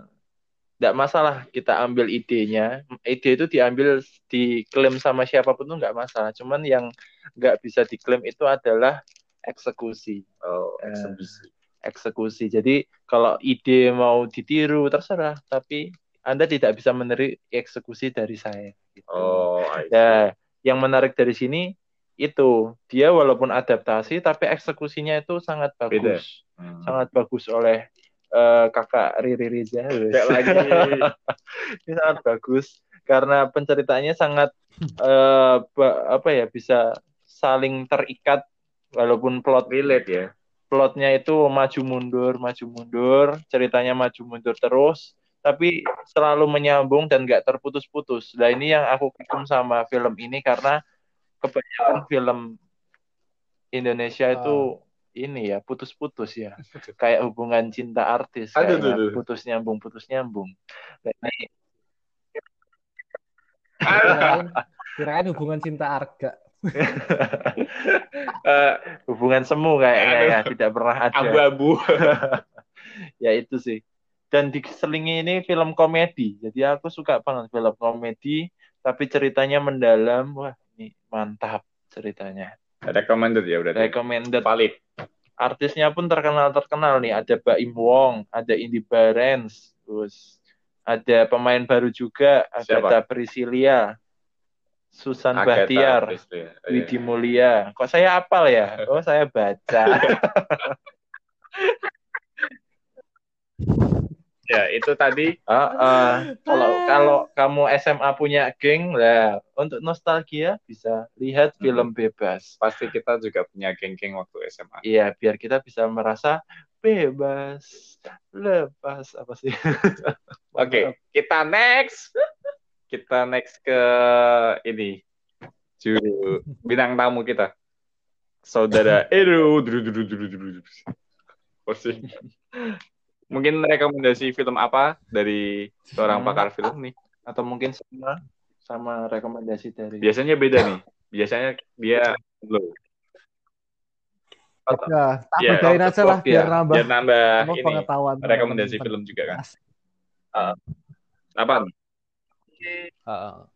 tidak masalah kita ambil idenya. Ide itu diambil diklaim sama siapa pun tuh nggak masalah. Cuman yang nggak bisa diklaim itu adalah eksekusi. Oh, Eh, eksekusi. eksekusi. Jadi kalau ide mau ditiru terserah, tapi Anda tidak bisa meneri eksekusi dari saya. Gitu. Oh. Ya, yang menarik dari sini itu dia walaupun adaptasi tapi eksekusinya itu sangat bagus, Hmm. sangat bagus oleh eh, kakak Riri Riza. Lagi. Ini sangat bagus karena penceritaannya sangat ba- apa ya bisa saling terikat walaupun plot relate ya. plotnya itu maju mundur, maju mundur, ceritanya maju mundur terus, tapi selalu menyambung dan nggak terputus-putus. Nah ini yang aku kagum sama film ini karena kebanyakan film Indonesia itu ini ya putus-putus ya, kayak hubungan cinta artis, Aduh, kayaknya aduh, aduh. putus nyambung, putus nyambung. Nah, ini Kirain, kirain hubungan cinta arga. Eh, hubungan semu kayaknya ya, tidak pernah ada. abu-abu. ya itu sih. Dan diselingi ini film komedi. Jadi aku suka banget film komedi tapi ceritanya mendalam. Wah ini mantap ceritanya. Recommended ya berarti. recommended. Valid. artisnya pun terkenal terkenal nih. Ada Baim Wong ada Indy Barens terus ada pemain baru juga Agatha Priscilia Susan Agatha Bahtiar iya. Widi Mulia kok saya apal ya oh saya baca Ya, itu tadi Ah, ah. kalau kalau kamu SMA punya geng lah untuk nostalgia bisa lihat Hmm. film bebas. pasti kita juga punya geng-geng waktu SMA. Iya, biar kita bisa merasa bebas, lepas apa sih? Oke, kita next. Kita next ke ini. Juru bintang tamu kita. Saudara Edo. Mungkin rekomendasi film apa dari seorang Hmm. pakar film nih? Atau mungkin sama sama rekomendasi dari Biasanya beda nih. Biasanya dia. Atau- Ya, tak bedain aja lah ya, biar nambah biar nambah ini pengetahuan. rekomendasi film juga kan. Apa? Heeh.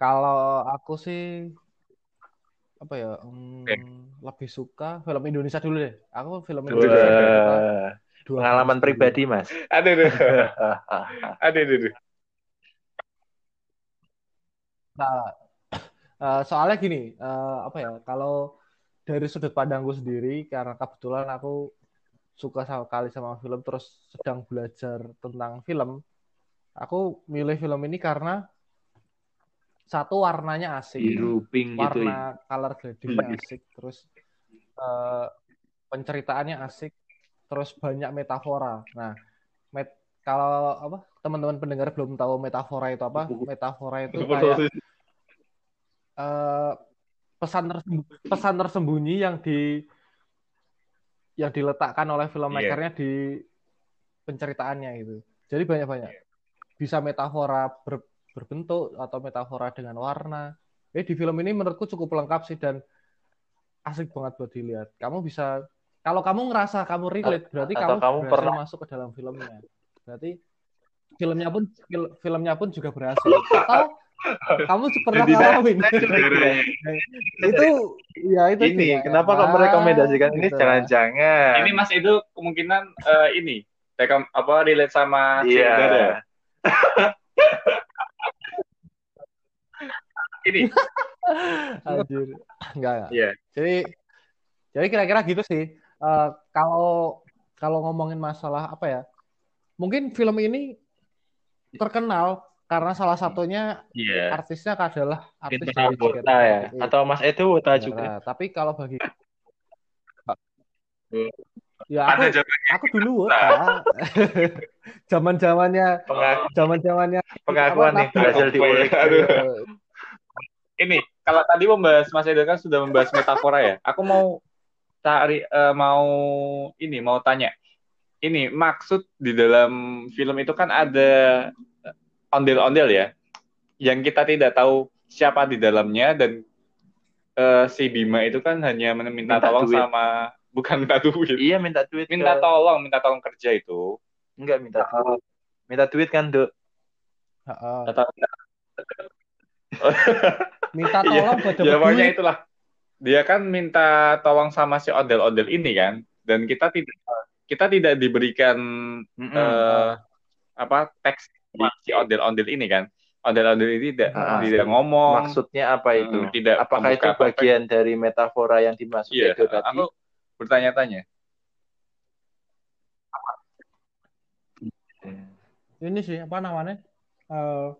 kalau aku sih apa ya hmm, Oke. lebih suka film Indonesia dulu deh. Aku film Dua, Indonesia suka dua pengalaman dulu. pribadi, Mas. Aduh, aduh. Aduh, aduh, aduh. Nah, eh, soalnya gini, eh, apa ya? Kalau dari sudut pandangku sendiri, karena kebetulan aku suka sama kali sama film, terus sedang belajar tentang film, aku milih film ini karena satu warnanya asik, Biru pink gitu ya. warna color gradingnya asik, terus eh, penceritaannya asik, terus banyak metafora. Nah, met- kalau apa teman-teman pendengar belum tahu metafora itu apa? Metafora itu kayak eh, pesan tersembunyi, pesan tersembunyi yang di yang diletakkan oleh filmmakernya di penceritaannya gitu. Jadi banyak-banyak. Bisa metafora ber- berbentuk atau metafora dengan warna. Eh di film ini menurutku cukup lengkap sih dan asik banget buat dilihat. Kamu bisa kalau kamu ngerasa kamu relate berarti Atau kamu, kamu berhasil pernah- masuk ke dalam filmnya. Berarti filmnya pun fil- filmnya pun juga berhasil. Atau kamu pernah ngalamin itu ya itu Ini juga. kenapa kok Ah, merekomendasikan ini gitu. jangan-jangan Ini Mas Edo kemungkinan eh, ini rekom apa relate sama si Iya. Dada. Ini. Anjir. Enggak, enggak. Iya. Jadi jadi kira-kira gitu sih. Eh, kalau kalau ngomongin masalah apa ya? Mungkin film ini terkenal karena salah satunya Iya. artisnya adalah artis Mungkin dari JKT. ya atau Mas Edo Wota Nah, juga tapi kalau bagi Hmm. Ya aku aku dulu Wota. Zaman-zamannya Pengaku- zaman-zamannya pengakuan apa, nih Nabi- berhasil diulik eh, ini kalau tadi membahas Mas Edo kan sudah membahas metafora ya. Aku mau cari uh, mau ini mau tanya. Ini maksud di dalam film itu kan ada ondel-ondel ya, yang kita tidak tahu siapa di dalamnya dan uh, si Bima itu kan hanya minta, minta tolong duit. sama bukan minta duit. Iya minta duit. Minta ke... tolong, minta tolong kerja itu. Enggak minta duit. Minta duit kan, Dok. Uh, minta iya, tolong buat ya, pokoknya itulah dia kan minta tolong sama si ondel-ondel ini kan dan kita tidak kita tidak diberikan mm -hmm. uh, apa teks si ondel-ondel ini kan ondel-ondel ini tidak uh, tidak ngomong maksudnya apa itu hmm, tidak apakah itu bagian apa, dari metafora yang dimaksud iya, itu tadi aku bertanya-tanya ini sih apa namanya uh,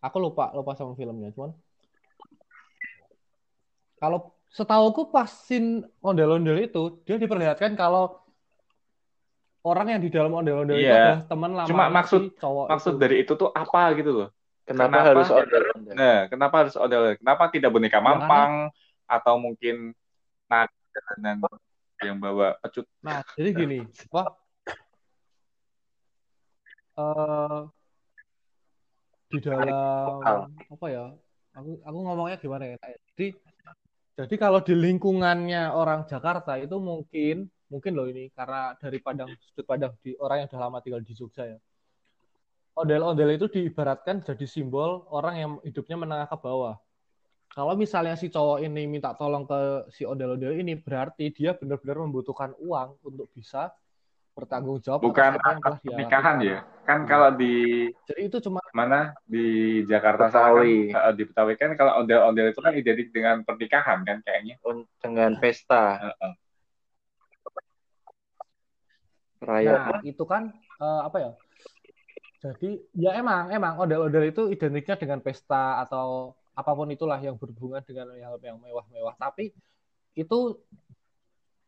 Aku lupa lupa sama filmnya, cuman kalau setahuku pasin ondel-ondel itu dia diperlihatkan kalau orang yang di dalam ondel-ondel yeah. itu iya. adalah teman lama Cuma maksud si cowok maksud itu. dari itu tuh apa gitu loh. Kenapa, kenapa harus ondel-ondel? Nah, kenapa harus ondel-ondel? Kenapa tidak boneka ya, mampang karena... atau mungkin naga dan yang bawa pecut? Nah, jadi gini, apa? Uh, di dalam apa ya aku aku ngomongnya gimana ya jadi jadi kalau di lingkungannya orang Jakarta itu mungkin mungkin loh ini karena dari Padang sudut Padang di orang yang sudah lama tinggal di Jogja ya ondel-ondel itu diibaratkan jadi simbol orang yang hidupnya menengah ke bawah kalau misalnya si cowok ini minta tolong ke si ondel-ondel ini berarti dia benar-benar membutuhkan uang untuk bisa bertanggung jawab bukan pernikahan ya. Kan kalau di jadi itu cuma mana? Di Jakarta Betawi. kan, di Betawi kan kalau ondel-ondel itu kan identik dengan pernikahan kan kayaknya. Dengan pesta. Raya. Nah, itu kan uh, apa ya? Jadi ya emang emang ondel-ondel itu identiknya dengan pesta atau apa pun itulah yang berhubungan dengan hal yang mewah-mewah tapi itu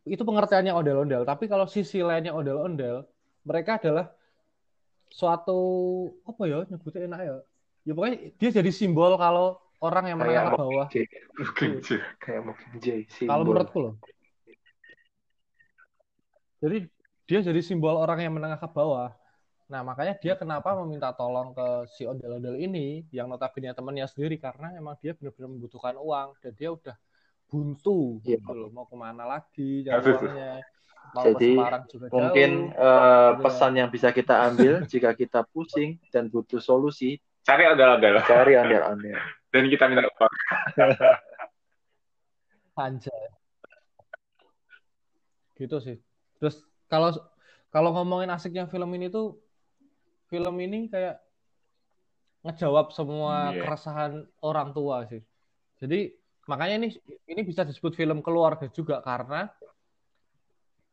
itu pengertiannya ondel-ondel. Tapi kalau sisi lainnya ondel-ondel, mereka adalah suatu apa ya nyebutnya enak ya. Ya pokoknya dia jadi simbol kalau orang yang menengah ke bawah. Kayak J. Kalau menurutku loh. Jadi dia jadi simbol orang yang menengah ke bawah. Nah, makanya dia kenapa meminta tolong ke si ondel-ondel ini yang notabene temannya sendiri karena emang dia benar-benar membutuhkan uang dan dia udah buntu ya. gitu loh. Mau ke mana lagi jadwalnya mau jadi juga mungkin uh, pesan yang bisa kita ambil jika kita pusing dan butuh solusi cari ondel-ondel. cari ondel-ondel. Dan kita minta uang. Anjay. gitu sih. Terus kalau kalau ngomongin asiknya film ini tuh film ini kayak ngejawab semua yeah. keresahan orang tua sih. Jadi makanya ini ini bisa disebut film keluarga juga karena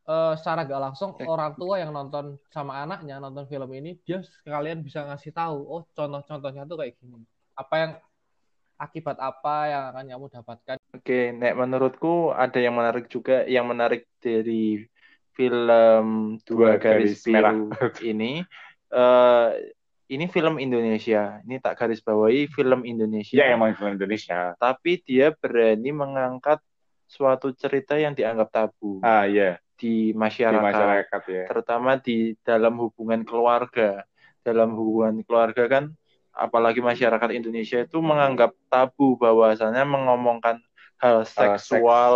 uh, secara gak langsung orang tua yang nonton sama anaknya nonton film ini dia sekalian bisa ngasih tahu oh contoh-contohnya tuh kayak gini. Apa yang akibat apa yang akan kamu dapatkan? Oke nek menurutku ada yang menarik juga. Yang menarik dari film dua, garis, garis biru ini uh, ini film Indonesia. Ini tak garis bawahi film Indonesia. Ya, emang film Indonesia. Tapi dia berani mengangkat suatu cerita yang dianggap tabu. Ah, iya. Di masyarakat. Di masyarakat ya. Terutama di dalam hubungan keluarga. Dalam hubungan keluarga kan apalagi masyarakat Indonesia itu menganggap tabu bahwasanya mengomongkan hal seksual, seksual.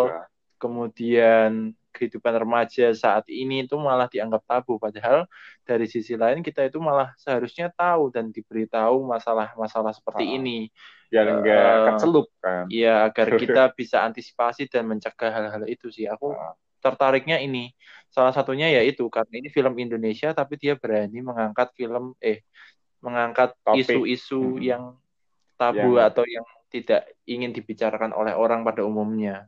kemudian kehidupan remaja saat ini itu malah dianggap tabu padahal dari sisi lain kita itu malah seharusnya tahu dan diberitahu masalah-masalah seperti oh. ini biar enggak uh, eh, kecelup kan iya agar kita bisa antisipasi dan mencegah hal-hal itu sih aku oh. tertariknya ini salah satunya yaitu karena ini film Indonesia tapi dia berani mengangkat film eh mengangkat isu-isu hmm. yang tabu yang... atau yang tidak ingin dibicarakan oleh orang pada umumnya.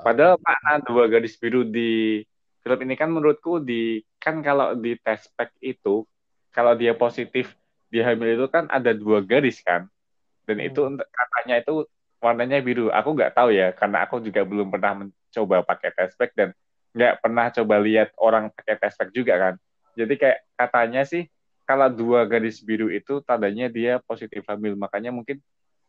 Padahal makna dua garis biru di film ini kan menurutku di kan kalau di test pack itu kalau dia positif dia hamil itu kan ada dua garis kan? Dan hmm. itu katanya itu warnanya biru. Aku nggak tahu ya karena aku juga belum pernah mencoba pakai test pack dan nggak pernah coba lihat orang pakai test pack juga kan? Jadi kayak katanya sih kalau dua garis biru itu tandanya dia positif hamil. Makanya mungkin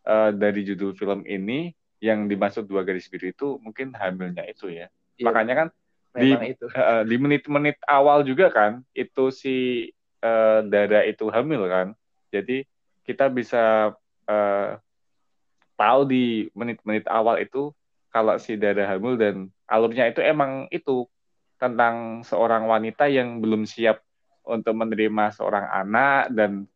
uh, dari judul film ini yang dimaksud dua garis biru itu mungkin hamilnya itu ya. Iya, Makanya kan di itu. Uh, di menit-menit awal juga kan itu si uh, Dara itu hamil kan. Jadi kita bisa uh, tahu di menit-menit awal itu kalau si Dara hamil dan alurnya itu emang itu tentang seorang wanita yang belum siap untuk menerima seorang anak dan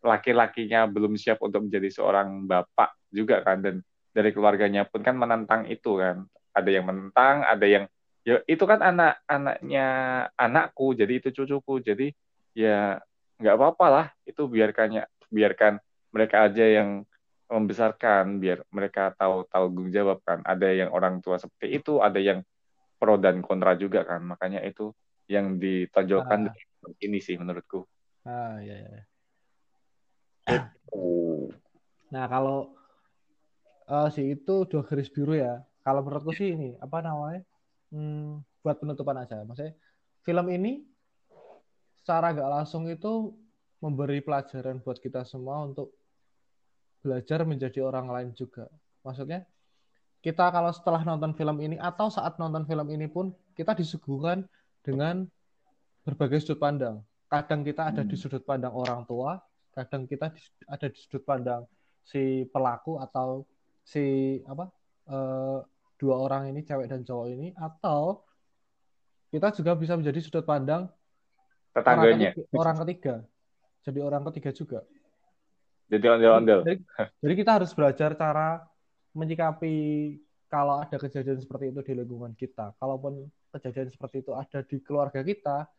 laki-lakinya belum siap untuk menjadi seorang bapak juga kan dan dari keluarganya pun kan menentang itu kan. Ada yang menentang ada yang ya itu kan anak anaknya anakku jadi itu cucuku. Jadi ya nggak apa-apa lah. Itu biarkannya biarkan mereka aja yang membesarkan biar mereka tahu tanggung jawab kan. Ada yang orang tua seperti itu ada yang pro dan kontra juga kan. Makanya itu yang ditonjolkan ah. ini sih menurutku. Ah ya, ya. nah kalau uh, si itu dua garis biru ya kalau menurutku sih ini apa namanya hmm, buat penutupan aja maksudnya film ini secara gak langsung itu memberi pelajaran buat kita semua untuk belajar menjadi orang lain juga maksudnya kita kalau setelah nonton film ini atau saat nonton film ini pun kita disuguhkan dengan berbagai sudut pandang. Kadang kita ada di hmm. sudut pandang orang tua, kadang kita ada di sudut pandang si pelaku atau si apa uh, dua orang ini cewek dan cowok ini atau kita juga bisa menjadi sudut pandang tetangganya orang ketiga, orang ketiga. jadi orang ketiga juga jadi ondel-ondel jadi, jadi kita harus belajar cara menyikapi kalau ada kejadian seperti itu di lingkungan kita. Kalaupun kejadian seperti itu ada di keluarga kita,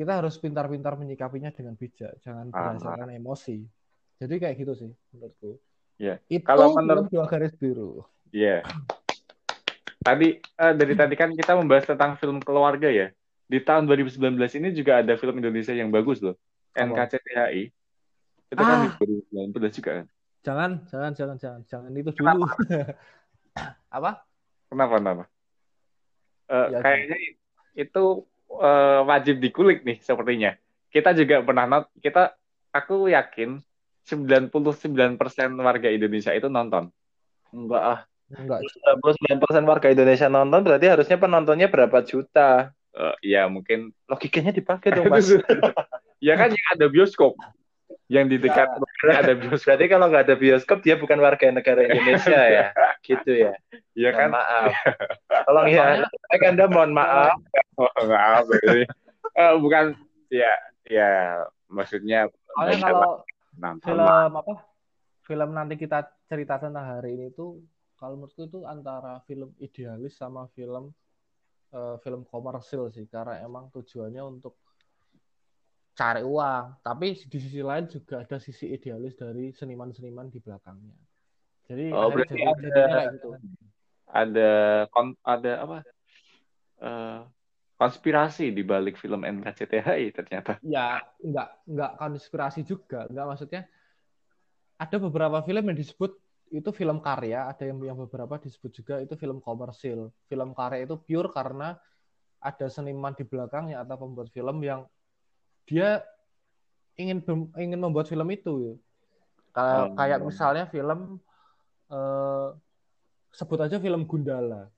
kita harus pintar-pintar menyikapinya dengan bijak, jangan berdasarkan emosi. Jadi kayak gitu sih menurutku. Yeah. Itu kalau menurut dua garis biru. Iya. Yeah. Tadi uh, dari tadi kan kita membahas tentang film keluarga ya. Di tahun 2019 ini juga ada film Indonesia yang bagus loh. NKCTHI. Itu kan ah. kan di 2019 juga kan. Jangan, jangan, jangan, jangan, jangan itu dulu. Apa? Kenapa, kenapa? Uh, ya, kayaknya itu uh, wajib dikulik nih sepertinya. Kita juga pernah not, kita aku yakin 99% warga Indonesia itu nonton. Enggak ah. Enggak. 99% warga Indonesia nonton berarti harusnya penontonnya berapa juta? Uh, ya mungkin logikanya dipakai dong mas. ya kan yang ada bioskop yang di dekat ya, ada bioskop. Berarti kalau nggak ada bioskop dia bukan warga negara Indonesia ya, gitu ya. Iya kan? Maaf. Tolong ya, saya Anda mohon maaf. Oh, maaf. Ini. Uh, bukan ya ya maksudnya. Soalnya kalau film apa? Film nanti kita cerita tentang hari ini tuh kalau menurutku itu antara film idealis sama film uh, film komersil sih. Karena emang tujuannya untuk cari uang. Tapi di sisi lain juga ada sisi idealis dari seniman-seniman di belakangnya. Jadi oh, berarti jadi, ada kayak gitu. ada kon, ada apa? Uh, konspirasi di balik film NKCTHI ternyata. Ya enggak enggak konspirasi juga enggak maksudnya. Ada beberapa film yang disebut itu film karya ada yang yang beberapa disebut juga itu film komersil. Film karya itu pure karena ada seniman di belakangnya atau pembuat film yang dia ingin ingin membuat film itu. Kalau oh, kayak misalnya film eh, sebut aja film Gundala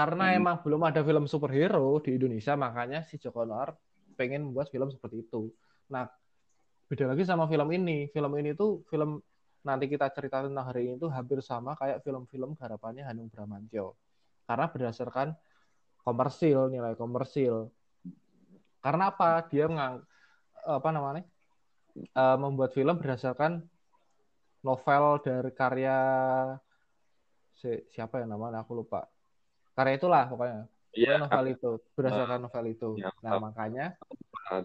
karena hmm. emang belum ada film superhero di Indonesia makanya si Joko Anwar pengen membuat film seperti itu. Nah beda lagi sama film ini. Film ini tuh film nanti kita cerita tentang hari ini tuh hampir sama kayak film-film garapannya Hanung Bramantyo. Karena berdasarkan komersil nilai komersil. Karena apa? Dia mengang apa namanya? Uh, membuat film berdasarkan novel dari karya si, siapa ya namanya? Aku lupa karya itulah pokoknya yeah. novel itu berdasarkan novel itu yeah. nah makanya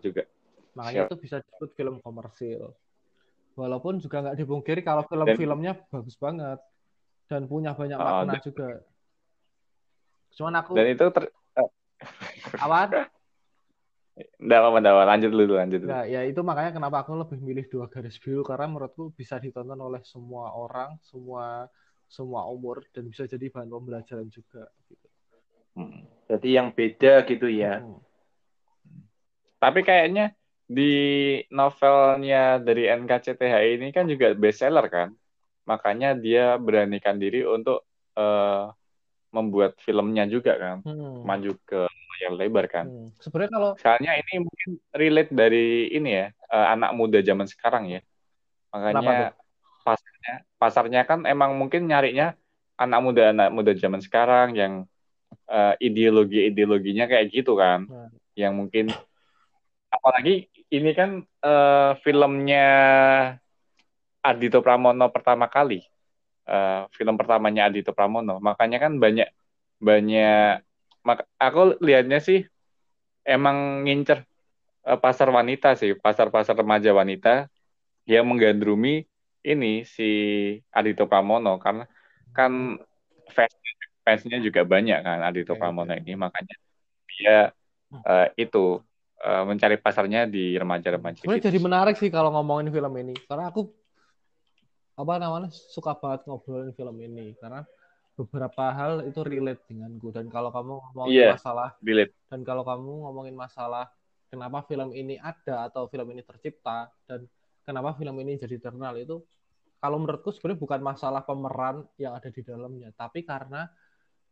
juga makanya Siap. itu bisa disebut film komersil walaupun juga nggak dipungkiri kalau film-filmnya bagus banget dan punya banyak oh, makna juga cuman aku dan itu ter... apa Nggak apa-apa, apa. Lanjut dulu, lanjut dulu. Nah, ya itu makanya kenapa aku lebih milih dua garis biru karena menurutku bisa ditonton oleh semua orang, semua semua umur dan bisa jadi bahan pembelajaran juga. Gitu. Hmm. Jadi yang beda gitu ya. Hmm. Tapi kayaknya di novelnya dari NKCTH ini kan juga bestseller kan? makanya dia beranikan diri untuk uh, membuat filmnya juga kan, hmm. maju ke layar lebar kan. Hmm. Sebenarnya kalau soalnya ini mungkin relate dari ini ya uh, anak muda zaman sekarang ya, makanya pasarnya. Pasarnya kan emang mungkin nyarinya anak muda anak muda zaman sekarang yang uh, ideologi ideologinya kayak gitu kan, hmm. yang mungkin apalagi ini kan uh, filmnya Adito Pramono pertama kali. Uh, film pertamanya Adito Pramono. Makanya kan banyak banyak mak aku lihatnya sih emang ngincer uh, pasar wanita sih pasar-pasar remaja wanita yang menggandrumi ini si Adito Pramono karena kan fans fansnya juga banyak kan Adito Pramono ini makanya dia uh, itu uh, mencari pasarnya di remaja-remaja. Gitu. jadi menarik sih kalau ngomongin film ini karena aku apa namanya suka banget ngobrolin film ini karena beberapa hal itu relate denganku dan kalau kamu ngomongin yeah, masalah relate. dan kalau kamu ngomongin masalah kenapa film ini ada atau film ini tercipta dan kenapa film ini jadi terkenal itu kalau menurutku sebenarnya bukan masalah pemeran yang ada di dalamnya tapi karena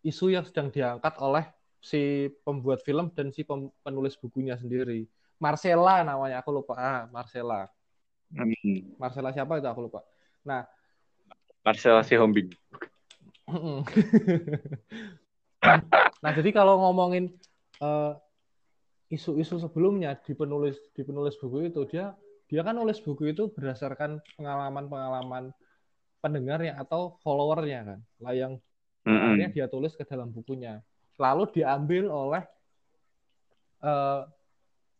isu yang sedang diangkat oleh si pembuat film dan si penulis bukunya sendiri. Marcella namanya, aku lupa. Ah, Marcella. Hmm. Marcella siapa itu aku lupa. Nah, Marcella si Hombing. nah, jadi kalau ngomongin uh, isu-isu sebelumnya di penulis di penulis buku itu dia dia kan nulis buku itu berdasarkan pengalaman-pengalaman pendengarnya atau followernya kan. Lah yang mm -hmm. dia tulis ke dalam bukunya. Lalu diambil oleh uh,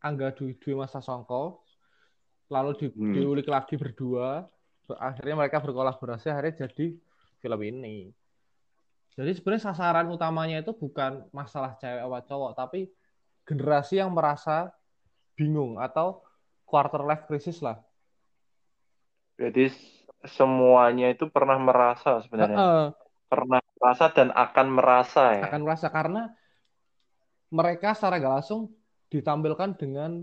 Angga Dwi, Dwi Masa Songko lalu di, hmm. diulik lagi berdua. Akhirnya mereka berkolaborasi akhirnya jadi film ini. Jadi sebenarnya sasaran utamanya itu bukan masalah cewek atau cowok tapi generasi yang merasa bingung atau quarter life crisis lah jadi semuanya itu pernah merasa sebenarnya uh, uh, pernah merasa dan akan merasa ya. Akan merasa karena mereka secara gak langsung ditampilkan dengan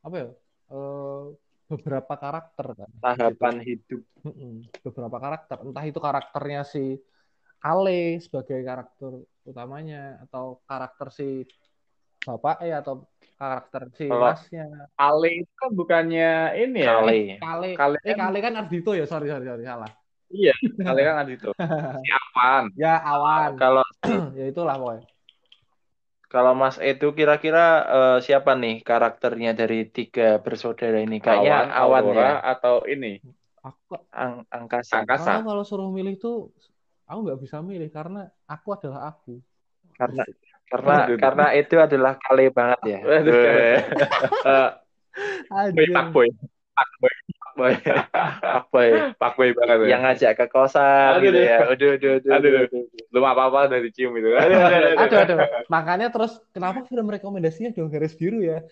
apa ya? Uh, beberapa karakter kan. Tahapan gitu. hidup. Beberapa karakter, entah itu karakternya si Ale sebagai karakter utamanya atau karakter si bapak ya atau karakter si masnya. Ale itu kan bukannya ini ya? Kale. Kale. Kale. Eh Kale kan Ardito ya, sorry sorry sorry salah. Iya, kalian kan itu. Si Awan. Ya, Awan. Kalau ya itulah pokoknya. Kalau Mas itu kira-kira uh, siapa nih karakternya dari tiga bersaudara ini? Kayaknya Awan, Awan ya atau ini? Aku Ang angkasa. angkasa. Kalau, kalau suruh milih tuh aku nggak bisa milih karena aku adalah aku. Karena karena karena itu adalah kali banget ya. Pak Boy. Pak Boy boy pak boy pak boy banget ya. yang ngajak ke kosan aduh, gitu ya. aduh. Aduh aduh, aduh, aduh. belum apa apa dari cium itu. Aduh, aduh, aduh, aduh, aduh. makanya terus kenapa film rekomendasinya dong garis biru ya?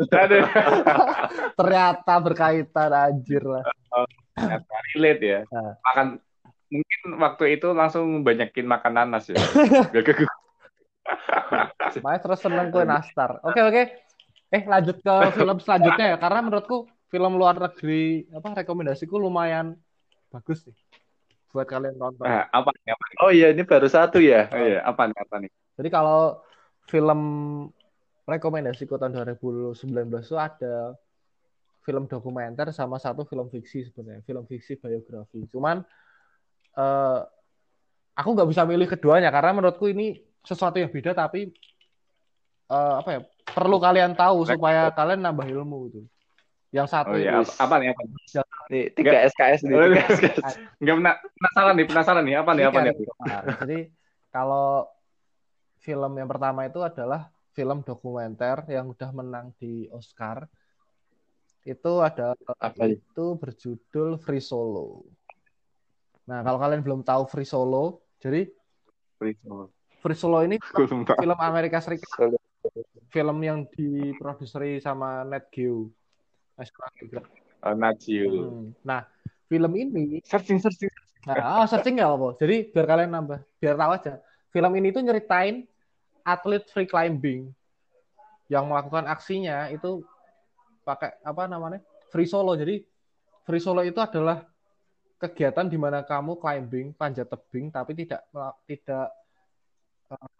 Aduh. ternyata berkaitan anjir lah. Oh, relate ya. Nah. makan mungkin waktu itu langsung banyakin makan nanas ya Makanya terus seneng gue nastar. Oke oke. Eh lanjut ke film selanjutnya ya karena menurutku film luar negeri apa rekomendasiku lumayan bagus sih buat kalian nonton. Eh, apa, apa Oh iya ini baru satu ya. Oh iya apa nih apa nih? Jadi kalau film rekomendasiku tahun 2019 itu ada film dokumenter sama satu film fiksi sebenarnya film fiksi biografi. Cuman uh, aku nggak bisa milih keduanya karena menurutku ini sesuatu yang beda tapi uh, apa ya perlu kalian tahu supaya kalian nambah ilmu gitu. Yang satu. Oh, iya. apa, apa nih apa? Nih, tiga SKS nih. Oh, tiga SKS. Enggak penasaran nih, penasaran nih apa nih apa nih? Jadi kalau film yang pertama itu adalah film dokumenter yang udah menang di Oscar. Itu ada apa itu berjudul Free Solo. Nah, kalau kalian belum tahu Free Solo, jadi Free Solo. Free Solo ini film Amerika Serikat. Film yang diproduseri sama Net Geo. National Geographic. Uh, Nat Hmm. Nah, film ini searching searching. Nah, oh, searching nggak apa Jadi biar kalian nambah, biar tahu aja. Film ini tuh nyeritain atlet free climbing yang melakukan aksinya itu pakai apa namanya free solo. Jadi free solo itu adalah kegiatan di mana kamu climbing, panjat tebing, tapi tidak tidak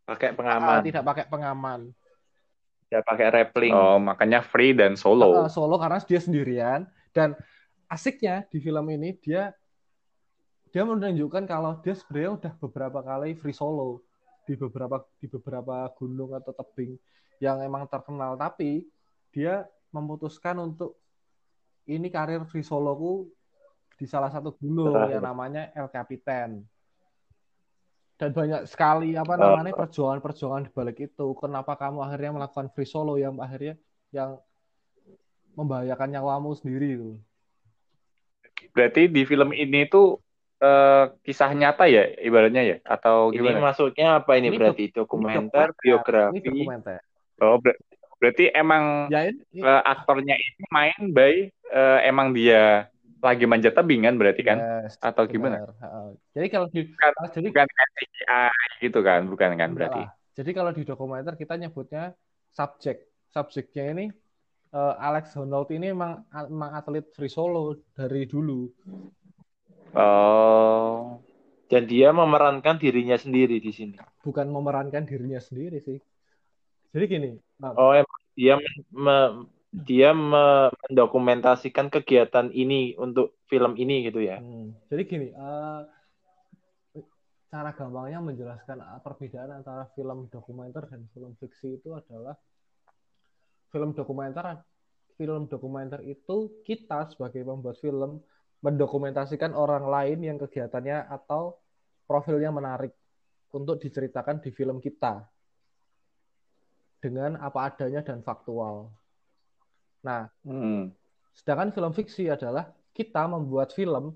pakai pengaman. Uh, tidak pakai pengaman. Tidak pakai rappling. Oh, makanya free dan solo. Uh, solo karena dia sendirian dan asiknya di film ini dia dia menunjukkan kalau dia sebenarnya udah beberapa kali free solo di beberapa di beberapa gunung atau tebing yang emang terkenal tapi dia memutuskan untuk ini karir free soloku di salah satu gunung Terakhir. yang namanya El Capitan dan banyak sekali apa namanya perjuangan-perjuangan di balik itu kenapa kamu akhirnya melakukan free solo yang akhirnya yang membahayakan nyawamu sendiri itu berarti di film ini tuh uh, kisah nyata ya ibaratnya ya atau gimana? Ini maksudnya apa ini, ini berarti dokumenter, dokumenter biografi? Ini dokumenter. Oh ber berarti emang ya, ini, uh, aktornya ini main by uh, emang dia lagi manjat tebing kan berarti kan yes, atau gimana? Uh, jadi kalau di bukan, jadi bukan CGI gitu kan bukan kan berarti? Jadi kalau di dokumenter kita nyebutnya subjek. Subjeknya ini uh, Alex Honnold ini emang, emang atlet free solo dari dulu. Oh. Dan dia memerankan dirinya sendiri di sini. Bukan memerankan dirinya sendiri sih. Jadi gini. Nah. Oh, emang dia me, dia me, mendokumentasikan kegiatan ini untuk film ini gitu ya. Hmm. Jadi gini, uh, cara gampangnya menjelaskan perbedaan antara film dokumenter dan film fiksi itu adalah film dokumenter film dokumenter itu kita sebagai pembuat film mendokumentasikan orang lain yang kegiatannya atau profilnya menarik untuk diceritakan di film kita dengan apa adanya dan faktual. Nah, hmm. sedangkan film fiksi adalah kita membuat film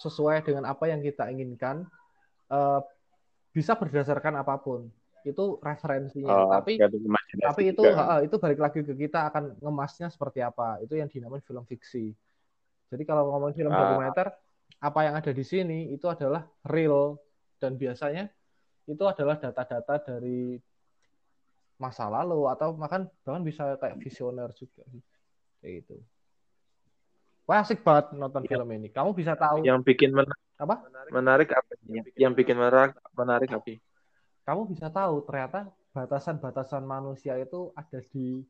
sesuai dengan apa yang kita inginkan, uh, bisa berdasarkan apa pun. Itu referensinya. Oh, tapi tapi itu uh, itu balik lagi ke kita akan ngemasnya seperti apa. Itu yang dinamakan film fiksi. Jadi kalau ngomong film uh. dokumenter, apa yang ada di sini itu adalah real dan biasanya itu adalah data-data dari masa lalu atau bahkan bahkan bisa kayak visioner juga kayak gitu. Wah asik banget nonton ya. film ini. Kamu bisa tahu. Yang bikin menarik apa? Menarik apa? Yang, yang bikin menarik menarik apa? Kamu bisa tahu ternyata batasan-batasan manusia itu ada di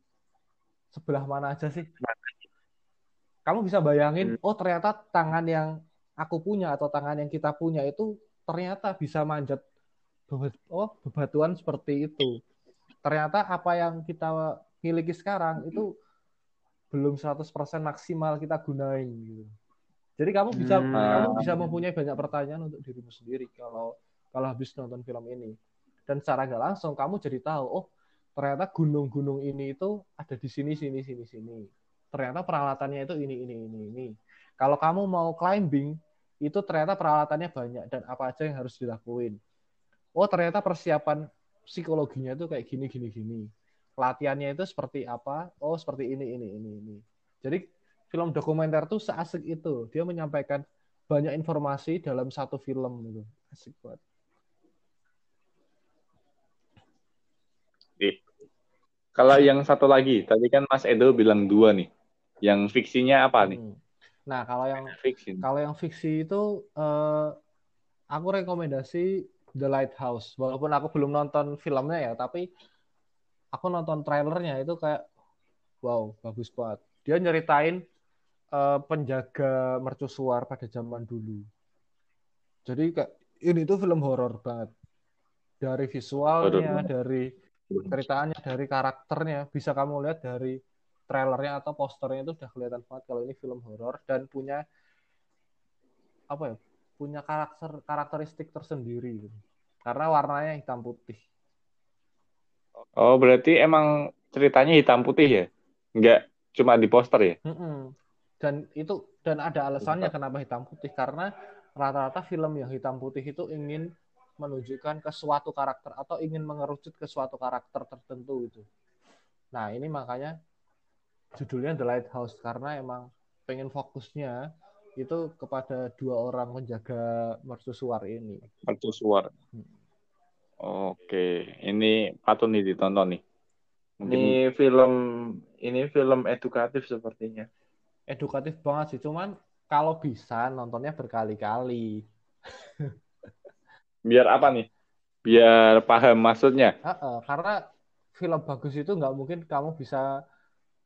sebelah mana aja sih? kamu bisa bayangin hmm. oh ternyata tangan yang aku punya atau tangan yang kita punya itu ternyata bisa manjat oh bebatuan seperti itu ternyata apa yang kita miliki sekarang itu belum 100% maksimal kita gunain gitu. Jadi kamu bisa hmm. kamu bisa mempunyai banyak pertanyaan untuk dirimu sendiri kalau kalau habis nonton film ini. Dan secara nggak langsung kamu jadi tahu, oh ternyata gunung-gunung ini itu ada di sini sini sini sini ternyata peralatannya itu ini ini ini ini. Kalau kamu mau climbing itu ternyata peralatannya banyak dan apa aja yang harus dilakuin. Oh ternyata persiapan psikologinya itu kayak gini gini gini. Latihannya itu seperti apa? Oh seperti ini ini ini ini. Jadi film dokumenter tuh seasik itu. Dia menyampaikan banyak informasi dalam satu film gitu. Asik banget. Kalau yang satu lagi, tadi kan Mas Edo bilang dua nih. Yang fiksinya apa nih? Hmm. Nah, kalau yang fiksi. Kalau yang fiksi itu uh, aku rekomendasi The Lighthouse. Walaupun aku belum nonton filmnya ya, tapi aku nonton trailernya itu kayak wow, bagus banget. Dia nyeritain uh, penjaga mercusuar pada zaman dulu. Jadi kayak ini tuh film horor banget. Dari visualnya, dari ceritanya, dari karakternya bisa kamu lihat dari trailernya atau posternya itu udah kelihatan banget kalau ini film horor dan punya apa ya punya karakter karakteristik tersendiri gitu. karena warnanya hitam putih oh berarti emang ceritanya hitam putih ya nggak cuma di poster ya mm -mm. dan itu dan ada alasannya kenapa hitam putih karena rata-rata film yang hitam putih itu ingin menunjukkan ke suatu karakter atau ingin mengerucut ke suatu karakter tertentu itu nah ini makanya judulnya The Lighthouse karena emang pengen fokusnya itu kepada dua orang menjaga mercusuar ini. Mercusuar. Hmm. Oke, ini patut nih ditonton nih. Mungkin... Ini film ini film edukatif sepertinya. Edukatif banget sih, cuman kalau bisa nontonnya berkali-kali. Biar apa nih? Biar paham maksudnya. Uh -uh, karena film bagus itu nggak mungkin kamu bisa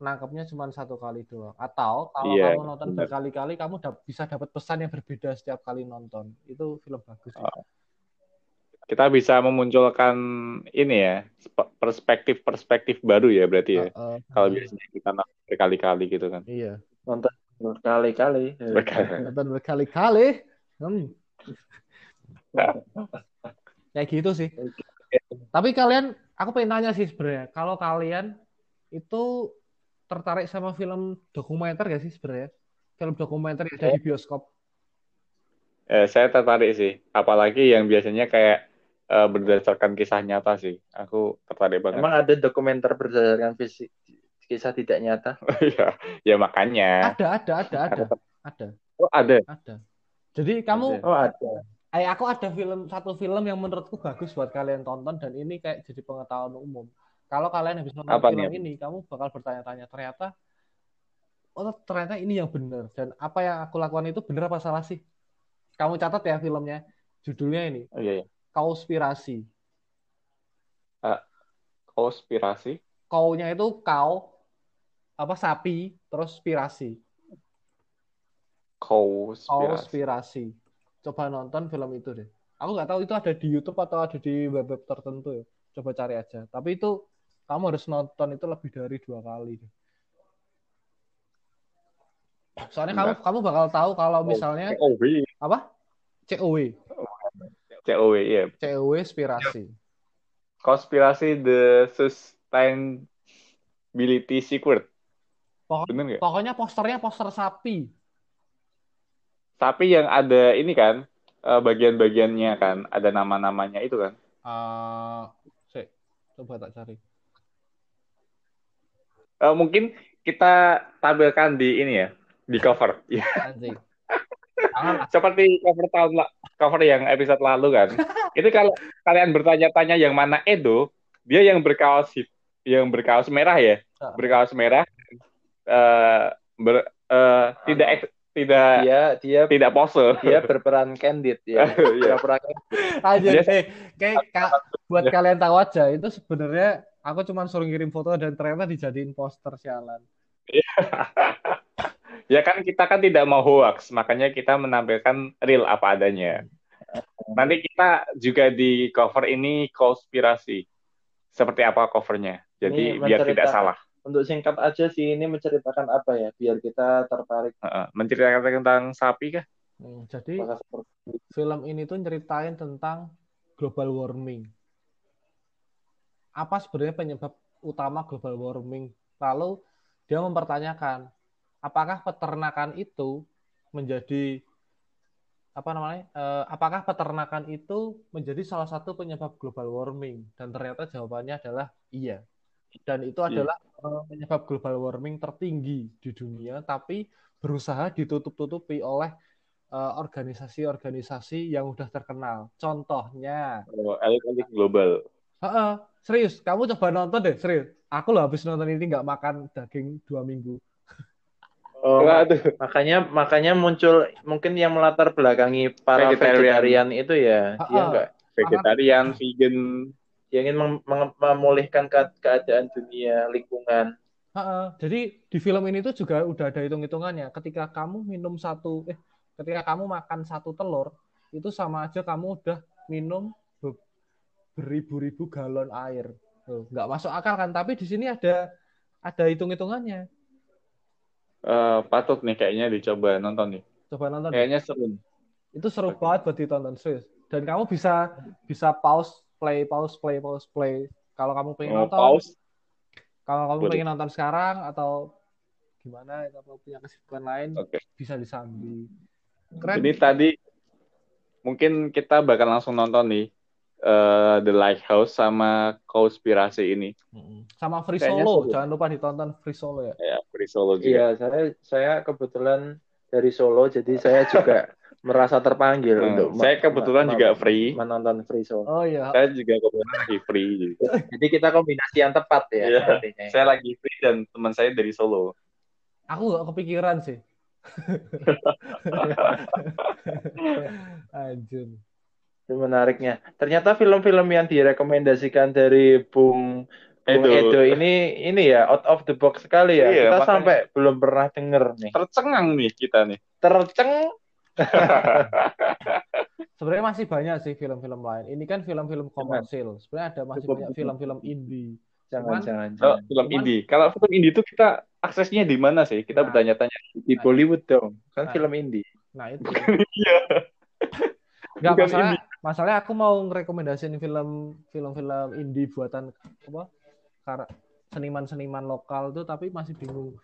nangkepnya cuma satu kali doang. Atau kalau yeah, kamu nonton berkali-kali, kamu da bisa dapat pesan yang berbeda setiap kali nonton. Itu film bagus. Oh. Kita bisa memunculkan ini ya perspektif-perspektif baru ya berarti ya. Uh, uh, kalau biasanya kita nonton berkali-kali gitu kan. Iya. Nonton berkali-kali. Nonton berkali-kali. Hmm. Kayak gitu sih. Tapi kalian, aku pengen nanya sih sebenarnya, kalau kalian itu tertarik sama film dokumenter gak sih sebenarnya? Film dokumenter yang ada di bioskop? Eh, saya tertarik sih, apalagi yang biasanya kayak uh, berdasarkan kisah nyata sih. Aku tertarik banget. Emang ada dokumenter berdasarkan fisik kisah tidak nyata? ya, ya makanya. Ada, ada, ada, ada, ada. Oh ada. Ada. Jadi kamu Oh ada. Eh, aku ada film satu film yang menurutku bagus buat kalian tonton dan ini kayak jadi pengetahuan umum. Kalau kalian habis nonton apa film nih? ini, kamu bakal bertanya-tanya ternyata oh ternyata ini yang benar dan apa yang aku lakukan itu benar apa salah sih? Kamu catat ya filmnya. Judulnya ini. Oh, iya, iya. Kauspirasi. Uh, konspirasi? Kau-nya itu kau apa sapi terus spirasi. Kauspirasi. Kauspirasi coba nonton film itu deh. Aku nggak tahu itu ada di YouTube atau ada di web-web tertentu ya. Coba cari aja. Tapi itu kamu harus nonton itu lebih dari dua kali deh. Soalnya kamu kamu bakal tahu kalau misalnya COW. apa? COW. COW ya. Yeah. COW inspirasi. Konspirasi the sustainability secret. Pokok, pokoknya posternya poster sapi tapi yang ada ini kan uh, bagian-bagiannya kan ada nama-namanya itu kan uh, coba tak cari uh, mungkin kita tampilkan di ini ya di cover seperti cover tahun cover yang episode lalu kan. Itu kalau kalian bertanya-tanya yang mana Edo dia yang berkaos yang berkaos merah ya? Berkaos merah uh, ber, uh, tidak tidak dia dia tidak pose. dia berperan candid ya. Iya. berperan aja yes. eh, kayak ka, buat yeah. kalian tahu aja itu sebenarnya aku cuma suruh ngirim foto dan ternyata dijadiin poster sialan ya kan kita kan tidak mau hoax makanya kita menampilkan real apa adanya. Nanti kita juga di cover ini konspirasi. Seperti apa covernya? Jadi ini biar tidak salah. untuk singkat aja sih ini menceritakan apa ya biar kita tertarik. Menceritakan tentang sapi kah? Hmm, jadi film ini tuh ceritain tentang global warming. Apa sebenarnya penyebab utama global warming? Lalu dia mempertanyakan apakah peternakan itu menjadi apa namanya uh, apakah peternakan itu menjadi salah satu penyebab global warming dan ternyata jawabannya adalah iya dan itu iya. adalah yeah. penyebab global warming tertinggi di dunia tapi berusaha ditutup-tutupi oleh uh, organisasi-organisasi yang udah terkenal. Contohnya oh, elit-elit global. Uh -uh, serius, kamu coba nonton deh, serius. Aku loh habis nonton ini nggak makan daging dua minggu. Oh, makanya makanya muncul mungkin yang melatar belakangi para vegetarian, vegetarian itu ya, uh dia enggak vegetarian, vegan, yang ingin mem memulihkan ke keadaan dunia lingkungan. Ha -ha. Jadi di film ini tuh juga udah ada hitung-hitungannya. Ketika kamu minum satu, eh, ketika kamu makan satu telur, itu sama aja kamu udah minum beribu-ribu galon air. Nggak masuk akal kan? Tapi di sini ada ada hitung-hitungannya. Uh, patut nih kayaknya dicoba nonton nih. Coba nonton. Kayaknya seru. Itu seru banget buat ditonton serius. Dan kamu bisa bisa pause play pause play pause play kalau kamu pengen oh, nonton pause. kalau kamu Boleh. pengen nonton sekarang atau gimana atau punya kesibukan lain okay. bisa disambi Keren. jadi tadi mungkin kita bakal langsung nonton nih uh, The Lighthouse sama konspirasi ini sama Free Kayaknya Solo jangan lupa ditonton Free Solo ya ya Free Solo juga iya saya saya kebetulan dari Solo jadi saya juga merasa terpanggil hmm. untuk saya kebetulan juga free menonton free show. Oh iya. Saya juga kebetulan lagi free. Gitu. Jadi kita kombinasi yang tepat ya. Iya. Saya lagi free dan teman saya dari Solo. Aku gak kepikiran sih. Anjir. Itu menariknya. Ternyata film-film yang direkomendasikan dari Bung Bung Edo. Edo ini ini ya out of the box sekali ya. Iya, kita makanya- sampai belum pernah denger nih. Tercengang nih kita nih. Terceng. Sebenarnya masih banyak sih film-film lain. Ini kan film-film komersil. Sebenarnya ada masih Cukup, banyak cukup. film-film indie. Jangan, Cuman- jangan, Oh, film Cuman- indie. Kalau film indie itu kita aksesnya di mana sih? Kita Nah. bertanya-tanya. Di Bollywood dong. Kan Nah. film indie. Nah, itu. Iya. Enggak masalah. indie. Masalahnya aku mau ngerekomendasiin film film-film indie buatan apa? kar- seniman-seniman lokal tuh tapi masih bingung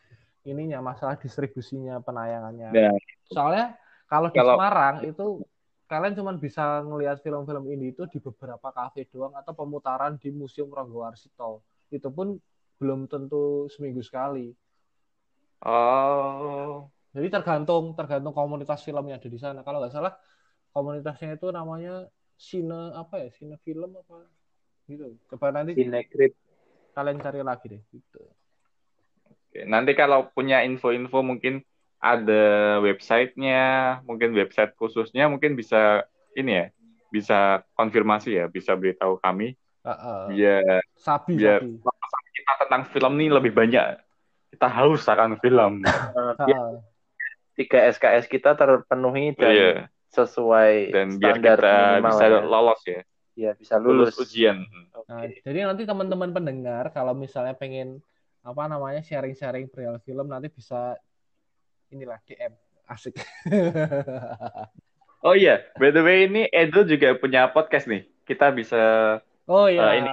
ininya masalah distribusinya penayangannya. Nah, Soalnya kalau di Kalau- Semarang itu kalian cuma bisa ngelihat film-film ini itu di beberapa kafe doang atau pemutaran di Museum Ranggawarsito. Itu pun belum tentu seminggu sekali. Oh. Jadi tergantung tergantung komunitas film yang ada di sana. Kalau nggak salah komunitasnya itu namanya Sine apa ya? Sine Film apa? Gitu. Coba nanti Cinecrit. kalian cari lagi deh. Gitu. Oke, Nanti kalau punya info-info mungkin ada websitenya, mungkin website khususnya mungkin bisa ini ya, bisa konfirmasi ya, bisa beritahu kami Heeh. biar Sabi, Biar- sabi. kita tentang film ini lebih banyak. Kita haus akan film. Tiga SKS kita terpenuhi dan Iya. Sesuai Dan biar standar kita minimal bisa ya. lolos ya, Ya, bisa lulus lulus. ujian. Nah, Oke. jadi nanti teman-teman pendengar kalau misalnya pengen apa namanya sharing-sharing perihal film nanti bisa inilah DM asik. Oh iya, by the way ini Edo juga punya podcast nih. Kita bisa oh iya. Eh, ini.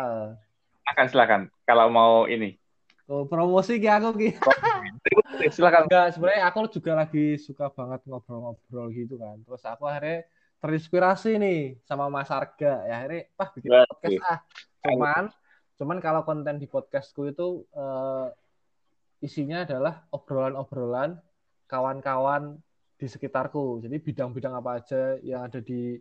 akan silakan kalau mau ini. Oh, promosi ki aku ki. Silakan. Enggak, sebenarnya aku juga lagi suka banget ngobrol-ngobrol gitu kan. Terus aku akhirnya terinspirasi nih sama Mas Arga. Ya akhirnya, wah bikin Wah, podcast ah. Cuman, cuman kalau konten di podcastku itu eh, isinya adalah obrolan-obrolan kawan-kawan di sekitarku. Jadi bidang-bidang apa aja yang ada di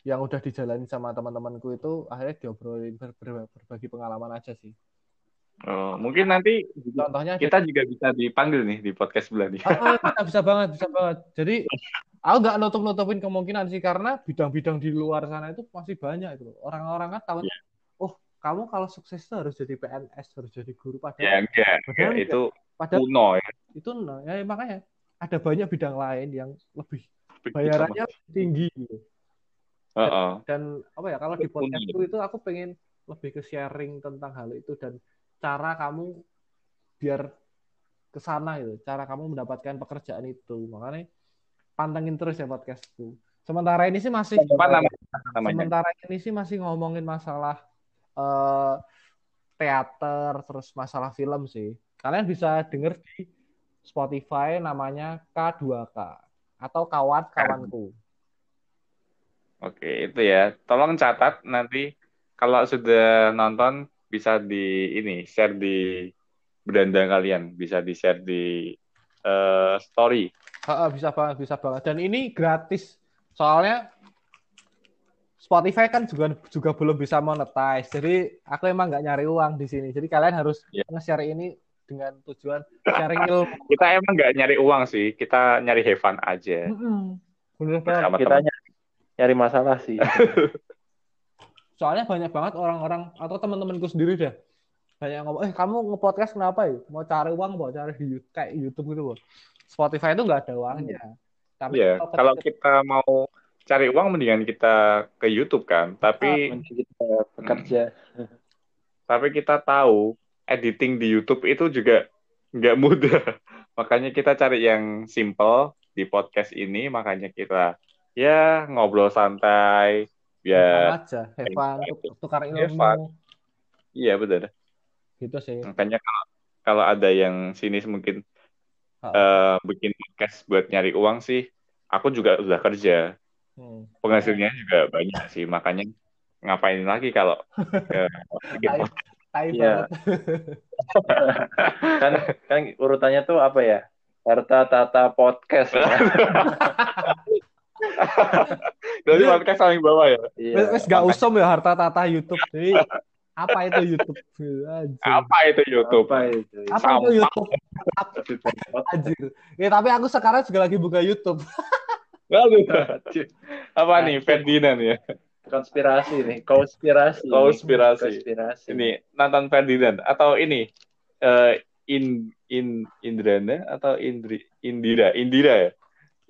yang udah dijalani sama teman-temanku itu akhirnya diobrolin ber- ber- berbagi pengalaman aja sih. Oh, mungkin nanti Contohnya kita juga bisa dipanggil nih di podcast sebelah nih. Ah, ah, bisa, banget, bisa banget. Jadi aku nggak nutup-nutupin kemungkinan sih karena bidang-bidang di luar sana itu masih banyak itu. Orang-orang kan tahu, Iya. oh kamu kalau sukses tuh harus jadi PNS, harus jadi guru. Ya Padahal, enggak, padahal enggak. enggak. itu padahal kuno ya. itu nah, ya makanya ada banyak bidang lain yang lebih bayarannya lebih tinggi gitu. sama. Heeh. Dan apa ya kalau di Unik. podcastku itu aku pengen lebih ke sharing tentang hal itu dan cara kamu biar ke sana gitu, cara kamu mendapatkan pekerjaan itu. Makanya pantengin terus ya podcastku. Sementara ini sih masih Apa namanya? namanya? sementara ini sih masih ngomongin masalah eh, teater terus masalah film sih. Kalian bisa denger di Spotify namanya K2K atau kawan-kawanku. Oke, itu ya. Tolong catat nanti kalau sudah nonton bisa di ini share di beranda kalian, bisa di share di eh, story. Heeh, bisa banget, bisa banget. Dan ini gratis. Soalnya Spotify kan juga juga belum bisa monetize. Jadi aku emang nggak nyari uang di sini. Jadi kalian harus Ya. nge-share ini dengan tujuan sharing ilmu. Kita emang nggak nyari uang sih, kita nyari have fun aja Mm-mm. Bener banget. sama Kita nyari, nyari masalah sih. Soalnya banyak banget orang-orang atau teman-temanku sendiri dah. Banyak yang ngomong, eh kamu nge-podcast kenapa ya? Mau cari uang, mau cari di YouTube, kayak YouTube gitu loh. Spotify itu nggak ada uangnya. Tapi Iya, kalau kalau kita mau cari uang mendingan kita ke YouTube kan. Tapi Mending kita bekerja. tapi kita tahu editing di YouTube itu juga nggak mudah. Makanya kita cari yang simple di podcast ini. Makanya kita ya ngobrol santai. Ya, aja, tuk- tukar ilmu. iya betul. Gitu sih. Makanya kalau kalau ada yang sinis mungkin Oh. eh, bikin podcast buat nyari uang sih, aku juga udah kerja. Hmm. Penghasilnya juga banyak sih. Makanya ngapain lagi kalau eh, bikin Tai- podcast. tai Iya. banget. kan kan urutannya tuh apa ya? Harta tata podcast. ya. Jadi podcast saling bawah ya. Iya. Wes wes gak usum ya harta tata YouTube. Jadi apa itu YouTube? Apa itu YouTube? Apa itu? Apa itu YouTube? Anjir. Ya, tapi aku sekarang juga lagi buka YouTube. Waduh. Apa nih Ferdinand ya? Konspirasi nih, konspirasi. Konspirasi. Konspirasi. Ini Nathan Ferdinand atau ini uh, in in Indrana atau Indri Indira Indira ya?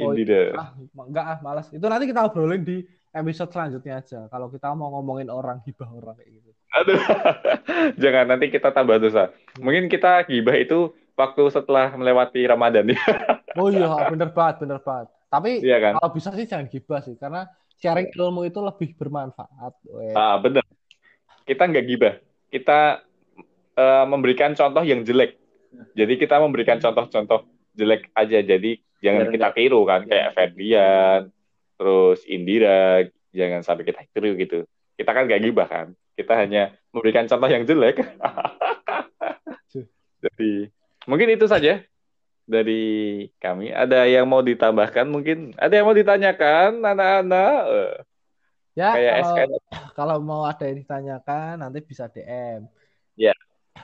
Oh, ah, enggak ah, malas. Itu nanti kita obrolin di episode selanjutnya aja. Kalau kita mau ngomongin orang gibah orang kayak gitu. Aduh, jangan nanti kita tambah dosa. Mungkin kita gibah itu waktu setelah melewati Ramadan ya. oh iya, bener banget, bener banget. Tapi iya kan? kalau bisa sih jangan gibah sih, karena sharing ilmu itu lebih bermanfaat. Weh. Ah, bener. Kita nggak gibah. Kita uh, memberikan contoh yang jelek. Jadi kita memberikan contoh-contoh jelek aja. Jadi jangan Biar kita tiru kan, kayak Ferdian, terus Indira, jangan sampai kita tiru gitu. Kita kan gak gibah kan, kita hanya memberikan contoh yang jelek. Jadi mungkin itu saja dari kami. Ada yang mau ditambahkan mungkin? Ada yang mau ditanyakan anak-anak? Ya, kayak kalau, kalau mau ada yang ditanyakan nanti bisa DM. Ya,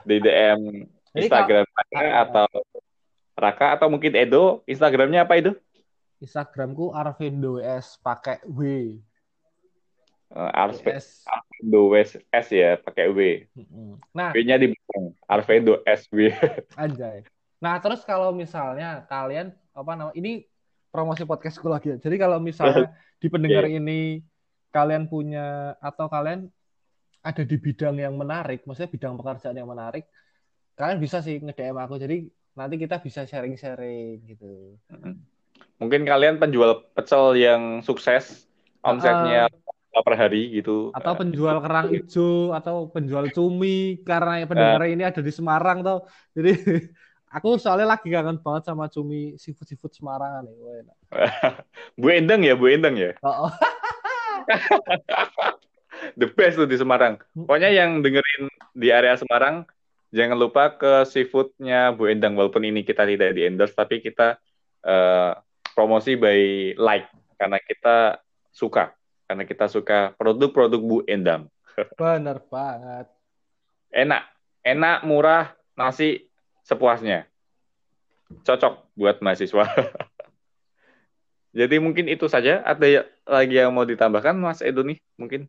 di DM Instagram Jadi, atau Raka atau mungkin Edo, Instagramnya apa itu? Instagramku Arvindo S pakai W. Uh, Arvindo S, S ya pakai W. Nah, W-nya di belakang. Arvindo S W. Anjay. Nah, terus kalau misalnya kalian apa nama ini promosi podcastku lagi ya. Jadi kalau misalnya di pendengar yeah. ini kalian punya atau kalian ada di bidang yang menarik, maksudnya bidang pekerjaan yang menarik, kalian bisa sih nge-DM aku. Jadi nanti kita bisa sharing-sharing gitu. Mungkin kalian penjual pecel yang sukses, omsetnya uh, per hari gitu. Atau penjual kerang hijau atau penjual cumi karena pendengar uh, ini ada di Semarang tau. Jadi aku soalnya lagi kangen banget sama cumi seafood-seafood Semarang nih. Bu Endang ya, Bu Endang ya. Oh, oh. The best tuh di Semarang. Pokoknya yang dengerin di area Semarang jangan lupa ke seafoodnya Bu Endang walaupun ini kita tidak di endorse tapi kita uh, promosi by like karena kita suka karena kita suka produk-produk Bu Endang. Benar banget. Enak, enak, murah, nasi sepuasnya. Cocok buat mahasiswa. Jadi mungkin itu saja. Ada lagi yang mau ditambahkan, Mas Edo nih? Mungkin?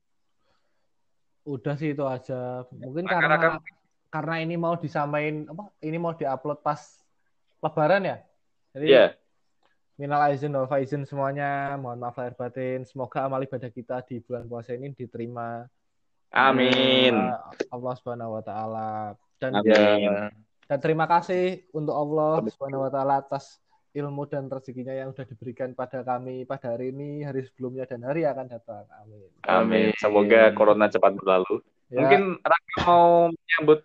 Udah sih itu aja. Mungkin karena, karena karena ini mau disamain apa ini mau diupload pas lebaran ya jadi yeah. minal aizin wal faizin semuanya mohon maaf lahir batin semoga amal ibadah kita di bulan puasa ini diterima amin Allah subhanahu wa taala dan amin. dan terima kasih untuk Allah subhanahu wa taala atas ilmu dan rezekinya yang sudah diberikan pada kami pada hari ini, hari sebelumnya dan hari akan datang. Amin. Amin. Semoga corona cepat berlalu. Ya. Mungkin Raka mau menyambut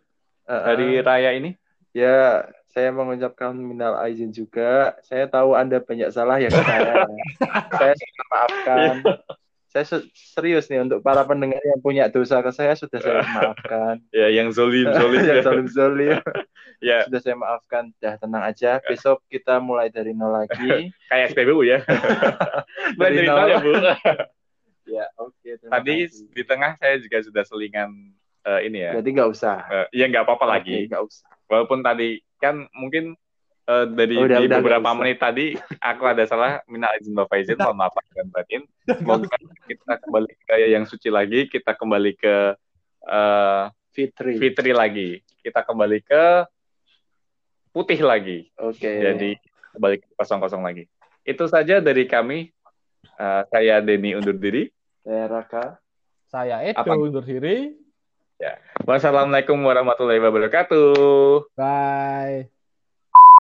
hari raya ini? Ya, saya mengucapkan minal aizin juga. Saya tahu Anda banyak salah ya ke saya. saya sudah maafkan. saya serius nih untuk para pendengar yang punya dosa ke saya sudah saya maafkan. ya, yang zolim zolim. yang zolim zolim. ya. Sudah saya maafkan. Dah tenang aja. Besok kita mulai dari nol lagi. Kayak SPBU ya. dari, dari nol ya bu. ya oke. Okay, Tadi kasih. di tengah saya juga sudah selingan uh, ini ya. Jadi nggak usah. Uh, ya nggak apa-apa okay, lagi. Nggak usah. Walaupun tadi kan mungkin uh, dari udah, di udah, beberapa menit tadi aku ada salah minal izin bapak izin mohon maaf dan batin. Semoga kita kembali ke yang suci lagi, kita kembali ke uh, fitri. Fitri lagi. Kita kembali ke putih lagi. Oke. Okay. Jadi kembali ke kosong-kosong lagi. Itu saja dari kami. Uh, saya Denny undur diri. Saya Raka. Saya Edo Apa? undur diri. Ya. Wassalamualaikum warahmatullahi wabarakatuh. Bye.